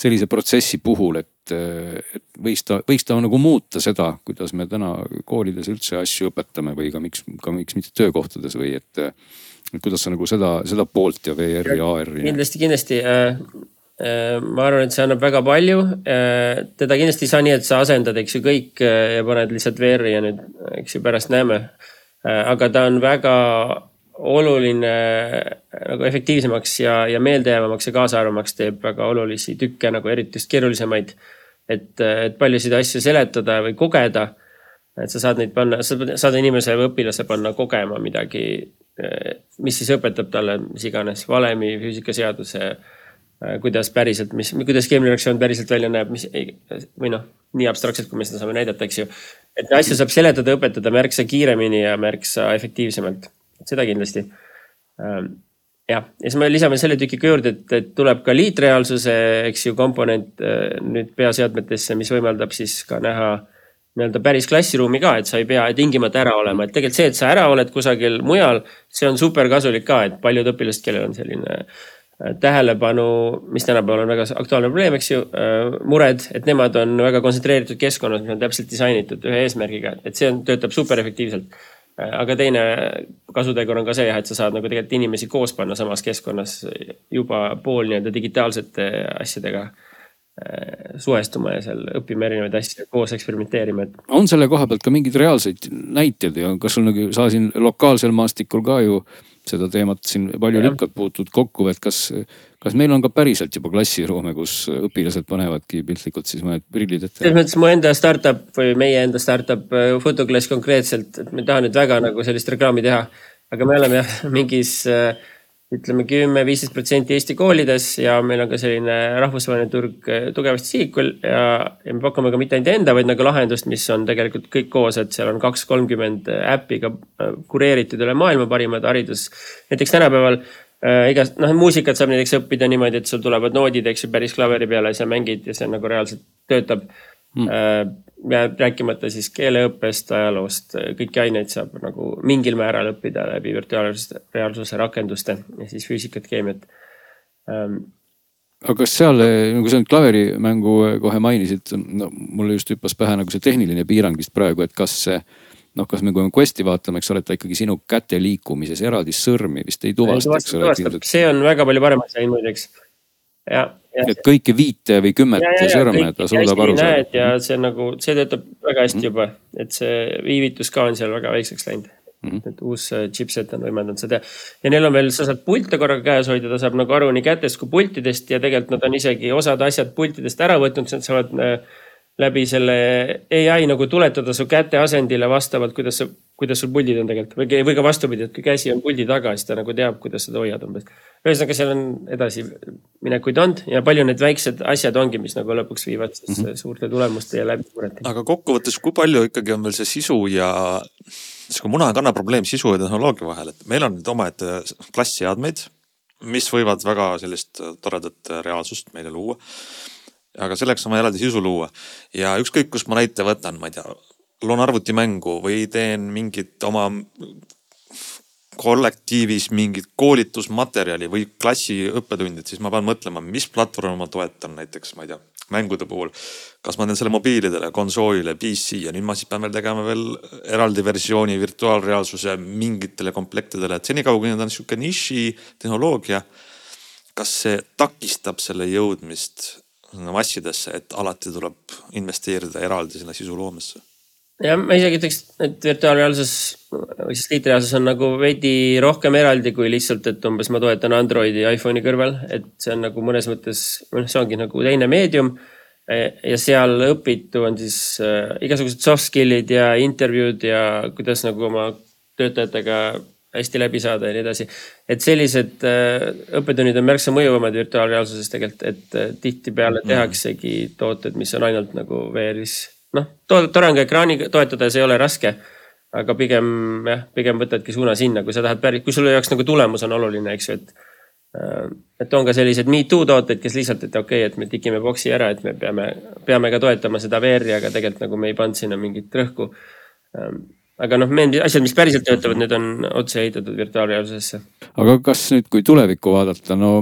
sellise protsessi puhul, et, et võiks ta, võiks ta nagu muuta seda, kuidas me täna koolides üldse asju õpetame või ka miks, ka miks mitte töökohtades või et, et kuidas sa nagu seda, seda poolt ja VR-i ja AR-i. kindlasti, kindlasti äh, äh, ma arvan, et see annab väga palju. Äh, teda kindlasti ei saa nii, et sa asendad, eks ju, kõik ja paned lihtsalt VR-i ja nüüd, eks ju, pärast näeme. aga ta on väga oluline nagu efektiivsemaks ja, ja meeldejäävamaks ja kaasaarvamaks teeb väga olulisi tükke nagu eriti just keerulisemaid. et, et paljusid asju seletada või kogeda. et sa saad neid panna, sa saad inimese või õpilase panna kogema midagi, mis siis õpetab talle mis iganes valemi, füüsikaseaduse kuidas päriselt, mis, kuidas keemiline reaktsioon päriselt välja näeb, mis või noh, nii abstraktselt, kui me seda saame näidata, eks ju. et asju saab seletada, õpetada märksa kiiremini ja märksa efektiivsemalt seda kindlasti. Ähm, jah, ja siis me lisame selle tükiga juurde, et, et tuleb ka liitreaalsuse, eks ju, komponent äh, nüüd peaseadmetesse, mis võimaldab siis ka näha nii-öelda päris klassiruumi ka, et sa ei pea tingimata ära olema, et tegelikult see, et sa ära oled kusagil mujal, see on super kasulik ka, et paljud õpilased, kellel on selline äh, tähelepanu, mis tänapäeval on väga aktuaalne probleem, eks ju, äh, mured, et nemad on väga kontsentreeritud keskkonnas, mis on täpselt disainitud ühe eesmärgiga, et see on, töötab super efektiivselt Äh, aga teine kasutegur on ka see jah, et sa saad nagu tegelikult inimesi koos panna samas keskkonnas juba pool nii-öelda digitaalsete asjadega äh, suhestuma ja seal õppima erinevaid asju, koos eksperimenteerima, et. on selle koha pealt ka mingeid reaalseid näiteid ja kas sul nagu, sa siin lokaalsel maastikul ka ju seda teemat siin palju lükkad puutud kokku, et kas, kas meil on ka päriselt juba klassiruume, kus õpilased panevadki piltlikult siis mõned prillid ette? selles mõttes mu enda startup või meie enda startup Fotoklass äh, konkreetselt, et me ei taha nüüd väga nagu sellist reklaami teha. aga me oleme jah mingis äh, ütleme kümme, viisteist protsenti Eesti koolides ja meil on ka selline rahvusvaheline turg eh, tugevasti sihikul ja, ja me pakume ka mitte ainult enda, vaid nagu lahendust, mis on tegelikult kõik koos, et seal on kaks, kolmkümmend äppi ka eh, kureeritud üle maailma parimad haridus. näiteks tänapäeval äh, igast, noh muusikat saab näiteks õppida niimoodi, et sul tulevad noodid, eks ju, päris klaveri peale sa mängid ja see nagu reaalselt töötab mm.. Äh, rääkimata siis keeleõppest, ajaloost, kõiki aineid saab nagu mingil määral õppida läbi virtuaalreaalsuse rakenduste ja siis füüsikat, keemiat ähm, aga kas seal, nagu sa nüüd klaverimängu kohe mainisid, no mulle just hüppas pähe nagu see tehniline piirang vist praegu, et kas see noh, kas me, kui me Questi vaatame, eks ole, ta ikkagi sinu käte liikumises eraldi sõrmi vist ei tuvasta, eks ole. see on väga palju parem asi muideks. ja et kõiki viite või kümmet sõrme ta suudab aru saada. ja see nagu, see töötab väga hästi mm -hmm. juba, et see viivitus ka on seal väga väikseks läinud mm. -hmm. et uus äh, chipset on võimaldanud seda ja neil on veel, sa saad pilte korraga käes hoida, ta saab nagu aru nii kätest kui pultidest ja tegelikult nad on isegi osad asjad pultidest ära võtnud, nad saavad äh, läbi selle ai nagu tuletada su käte asendile vastavalt, kuidas sa, kuidas sul puldid on tegelikult või, või ka vastupidi, et kui käsi on puldi taga, siis ta nagu teab, kuidas seda hoiad umbes ühesõnaga, seal on edasiminekuid olnud ja palju need väiksed asjad ongi, mis nagu lõpuks viivad siis mm -hmm. suurte tulemuste ja läbimurreteni. aga kokkuvõttes, kui palju ikkagi on veel see sisu ja sihuke muna-kana probleem sisu ja tehnoloogia vahel, et meil on nüüd omaette klassseadmeid, mis võivad väga sellist toredat reaalsust meile luua. aga selleks on vaja eraldi sisu luua ja ükskõik, kust ma näite võtan, ma ei tea, loon arvutimängu või teen mingit oma kollektiivis mingit koolitusmaterjali või klassi õppetundid, siis ma pean mõtlema, mis platvormi ma toetan näiteks, ma ei tea, mängude puhul. kas ma teen selle mobiilidele, konsoolile, PC ja nüüd ma siis pean veel tegema veel eraldi versiooni virtuaalreaalsuse mingitele komplektidele, et senikaua kui need on sihuke niši tehnoloogia. kas see takistab selle jõudmist massidesse, et alati tuleb investeerida eraldi sinna sisu loomesse? Jah, ma isegi ütleks, et virtuaalreaalsus või siis liitreaalsus on nagu veidi rohkem eraldi kui lihtsalt, et umbes ma toetan Androidi iPhone'i kõrval, et see on nagu mõnes mõttes, noh, see ongi nagu teine meedium. ja seal õpitu on siis äh, igasugused soft skill'id ja intervjuud ja kuidas nagu oma töötajatega hästi läbi saada ja nii edasi. et sellised äh, õppetunnid on märksa mõjuvamad virtuaalreaalsuses tegelikult, et tihtipeale tehaksegi tooted, mis on ainult nagu VR-is noh, tore on ka ekraani toetada, see ei ole raske. aga pigem jah, pigem võtadki suuna sinna, kui sa tahad päris, kui sulle jaoks nagu tulemus on oluline, eks ju, et. Äh, et on ka sellised me too tooted, kes lihtsalt, et okei okay,, et me tikime boksi ära, et me peame, peame ka toetama seda VR-i, aga tegelikult nagu me ei pannud sinna mingit rõhku. Ähm, aga noh, need asjad, mis päriselt töötavad, need on otse ehitatud virtuaalreaalsusesse. aga kas nüüd, kui tulevikku vaadata, no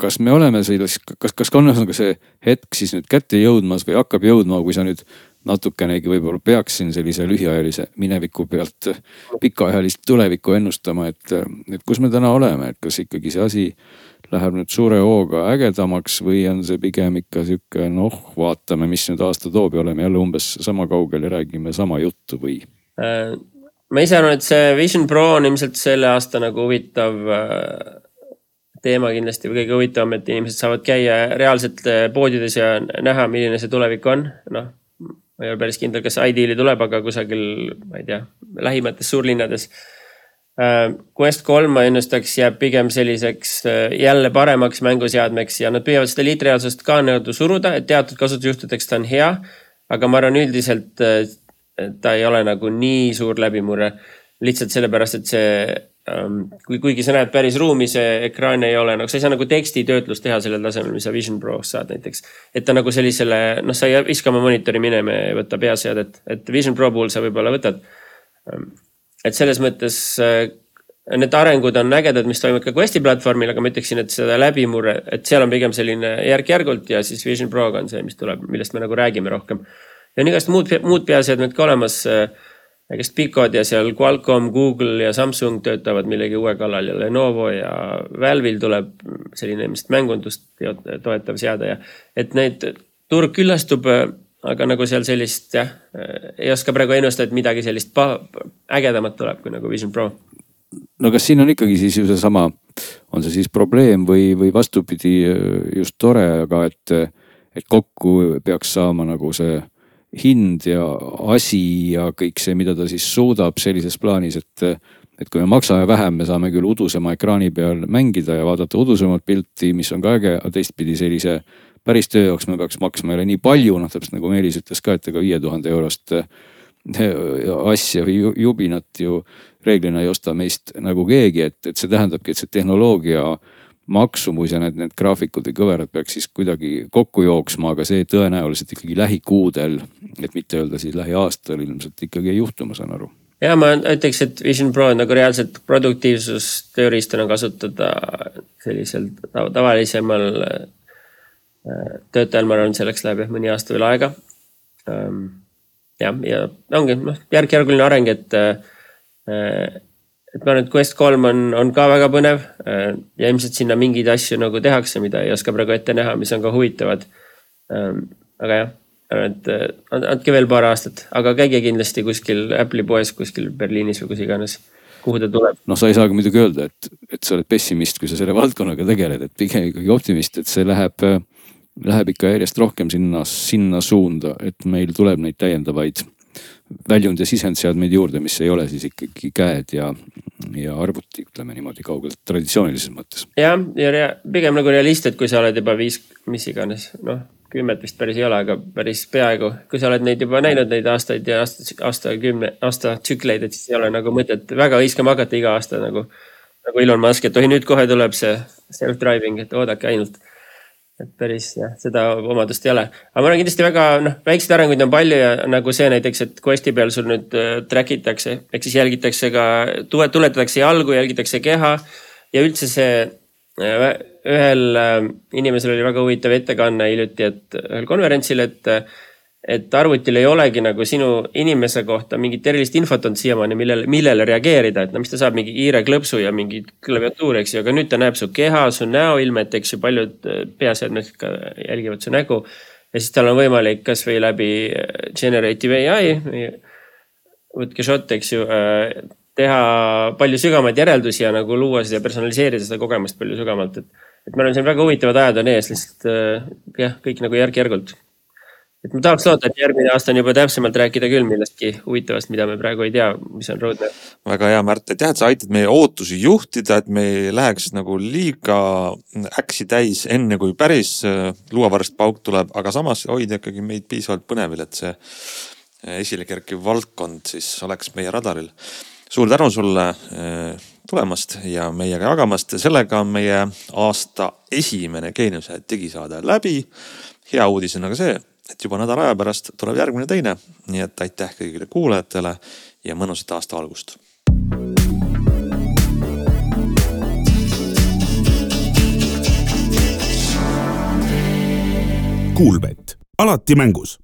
kas me oleme selles, kas, kas on ühesõnaga see hetk siis nüüd kätte jõudmas või hakkab jõudma, kui sa nüüd natukenegi võib-olla peaks siin sellise lühiajalise mineviku pealt pikaajalist tulevikku ennustama, et, et kus me täna oleme, et kas ikkagi see asi läheb nüüd suure hooga ägedamaks või on see pigem ikka sihuke noh, vaatame, mis nüüd aasta toob ja oleme jälle umbes sama kaugel ja räägime sama juttu või? Äh, ma ise arvan, et see Vision Pro on ilmselt selle aasta nagu huvitav äh, teema kindlasti või kõige huvitavam, et inimesed saavad käia reaalselt äh, poodides ja näha, milline see tulevik on, noh. ma ei ole päris kindel, kas iDeal'i tuleb, aga kusagil, ma ei tea, lähimates suurlinnades. Äh, Quest kolm ma ennustaks jääb pigem selliseks äh, jälle paremaks mänguseadmeks ja nad püüavad seda liitreaalsust ka nii-öelda suruda, et teatud kasutusjuhtudeks ta on hea. aga ma arvan üldiselt ta ei ole nagu nii suur läbimurre lihtsalt sellepärast, et see kui, kuigi sa näed päris ruumi, see ekraan ei ole nagu, sa ei saa nagu tekstitöötlust teha sellel tasemel, mis sa Vision Pro's saad näiteks. et ta nagu sellisele, noh, sa ei viska oma monitori minema ja ei võta peaseadet, et Vision Pro puhul sa võib-olla võtad. Ähm, et selles mõttes äh, need arengud on ägedad, mis toimuvad ka Questi platvormil, aga ma ütleksin, et seda läbimurre, et seal on pigem selline järk-järgult ja siis Vision Proga on see, mis tuleb, millest me nagu räägime rohkem. ja on igast muud, muud peaseadmed ka olemas igast Picod ja seal Qualcomm, Google ja Samsung töötavad millegi uue kallal ja Lenovo ja Valve'il tuleb selline ilmselt mängundust toetav seade ja et need turg küllastub, aga nagu seal sellist jah, ei oska praegu ennustada, et midagi sellist ägedamat tuleb kui nagu Vision Pro. no kas siin on ikkagi siis ju seesama, on see siis probleem või, või vastupidi just tore, aga et, et kokku peaks saama nagu see hind ja asi ja kõik see, mida ta siis suudab sellises plaanis, et. et kui me maksame vähem, me saame küll udusema ekraani peal mängida ja vaadata udusemat pilti, mis on ka äge, aga teistpidi sellise päris töö jaoks me peaks maksma jälle nii palju, noh täpselt nagu Meelis ütles ka, et ega viie tuhande eurost eh, asja või jubinat ju reeglina ei osta meist nagu keegi, et, et see tähendabki, et see tehnoloogia maksumus ja need, need graafikud või kõverad peaks siis kuidagi kokku jooksma, aga see tõenäoliselt ikkagi lähikuudel, et mitte öelda siis lähiaastal ilmselt ikkagi ei juhtu, ma saan aru. ja ma ütleks, et Vision Pro on nagu reaalselt produktiivsustööriistana kasutada sellisel tavalisemal äh, töötajal, ma arvan, selleks läheb jah mõni aasta veel aega. Ähm, jah, ja ongi noh, järk-järguline areng, et äh, et ma arvan, et Quest kolm on, on ka väga põnev äh, ja ilmselt sinna mingeid asju nagu tehakse, mida ei oska praegu ette näha, mis on ka huvitavad. Ähm, aga jah, arvan, et äh, andke veel paar aastat, aga käige kindlasti kuskil Apple'i poes kuskil Berliinis või kus iganes kuhu ta tuleb. noh, sa ei saa ka muidugi öelda, et, et sa oled pessimist, kui sa selle valdkonnaga tegeled, et pigem ikkagi optimist, et see läheb, äh, läheb ikka järjest rohkem sinna, sinna suunda, et meil tuleb neid täiendavaid väljund- ja sisendseadmeid juurde, mis ei ole siis ikkagi käed ja, ja arvuti, ütleme niimoodi kaugelt traditsioonilises mõttes. jah, ja rea, pigem nagu realist, et kui sa oled juba viis, mis iganes, noh, kümmet vist päris ei ole, aga päris peaaegu. kui sa oled neid juba näinud, neid aastaid ja aasta, aastakümne, aastatsükleid, et siis ei ole nagu mõtet väga hõiskama hakata iga aasta nagu, nagu Elon Musk, et oi, nüüd kohe tuleb see self-driving, et oodake ainult. Et päris jah, seda omadust ei ole. aga ma arvan kindlasti väga noh, väikseid arenguid on palju ja nagu see näiteks, et Questi peal sul nüüd äh, track itakse, ehk siis jälgitakse ka, tuletatakse jalgu, jälgitakse keha ja üldse see äh, ühel äh, inimesel oli väga huvitav ettekanne hiljuti, et ühel konverentsil, et, et arvutil ei olegi nagu sinu inimese kohta mingit erilist infot olnud siiamaani, millele, millele reageerida, et no mis ta saab, mingi kiire klõpsu ja mingi klaviatuur, eks ju, aga nüüd ta näeb su keha, su näoilmet, eks ju, paljud äh, peaseadmed ka jälgivad su nägu. ja siis tal on võimalik kasvõi läbi äh, generative ai, võtke shot, eks ju teha palju sügavamaid järeldusi ja nagu luua seda, personaliseerida seda kogemust palju sügavamalt, et et ma arvan, siin väga huvitavad ajad on ees, lihtsalt äh, jah, kõik nagu järk-järgult. Et ma tahaks loota, et järgmine aasta on juba täpsemalt rääkida küll millestki huvitavast, mida me praegu ei tea, mis on roadmap. väga hea, Märt, jah, et sa aitad meie ootusi juhtida, et me ei läheks nagu liiga äksi täis, enne kui päris äh, luuavarst pauk tuleb, aga samas hoida ikkagi meid piisavalt põnevil, et see äh, esile kerkiv valdkond siis oleks meie radaril. suur tänu sulle tulemast ja meiega jagamast. sellega on meie aasta esimene Geeniuse digisaade läbi. hea uudis on aga see, et juba nädala aja pärast tuleb järgmine teine. nii et aitäh kõigile kuulajatele ja mõnusat aasta algust. Kuulbett, alati mängus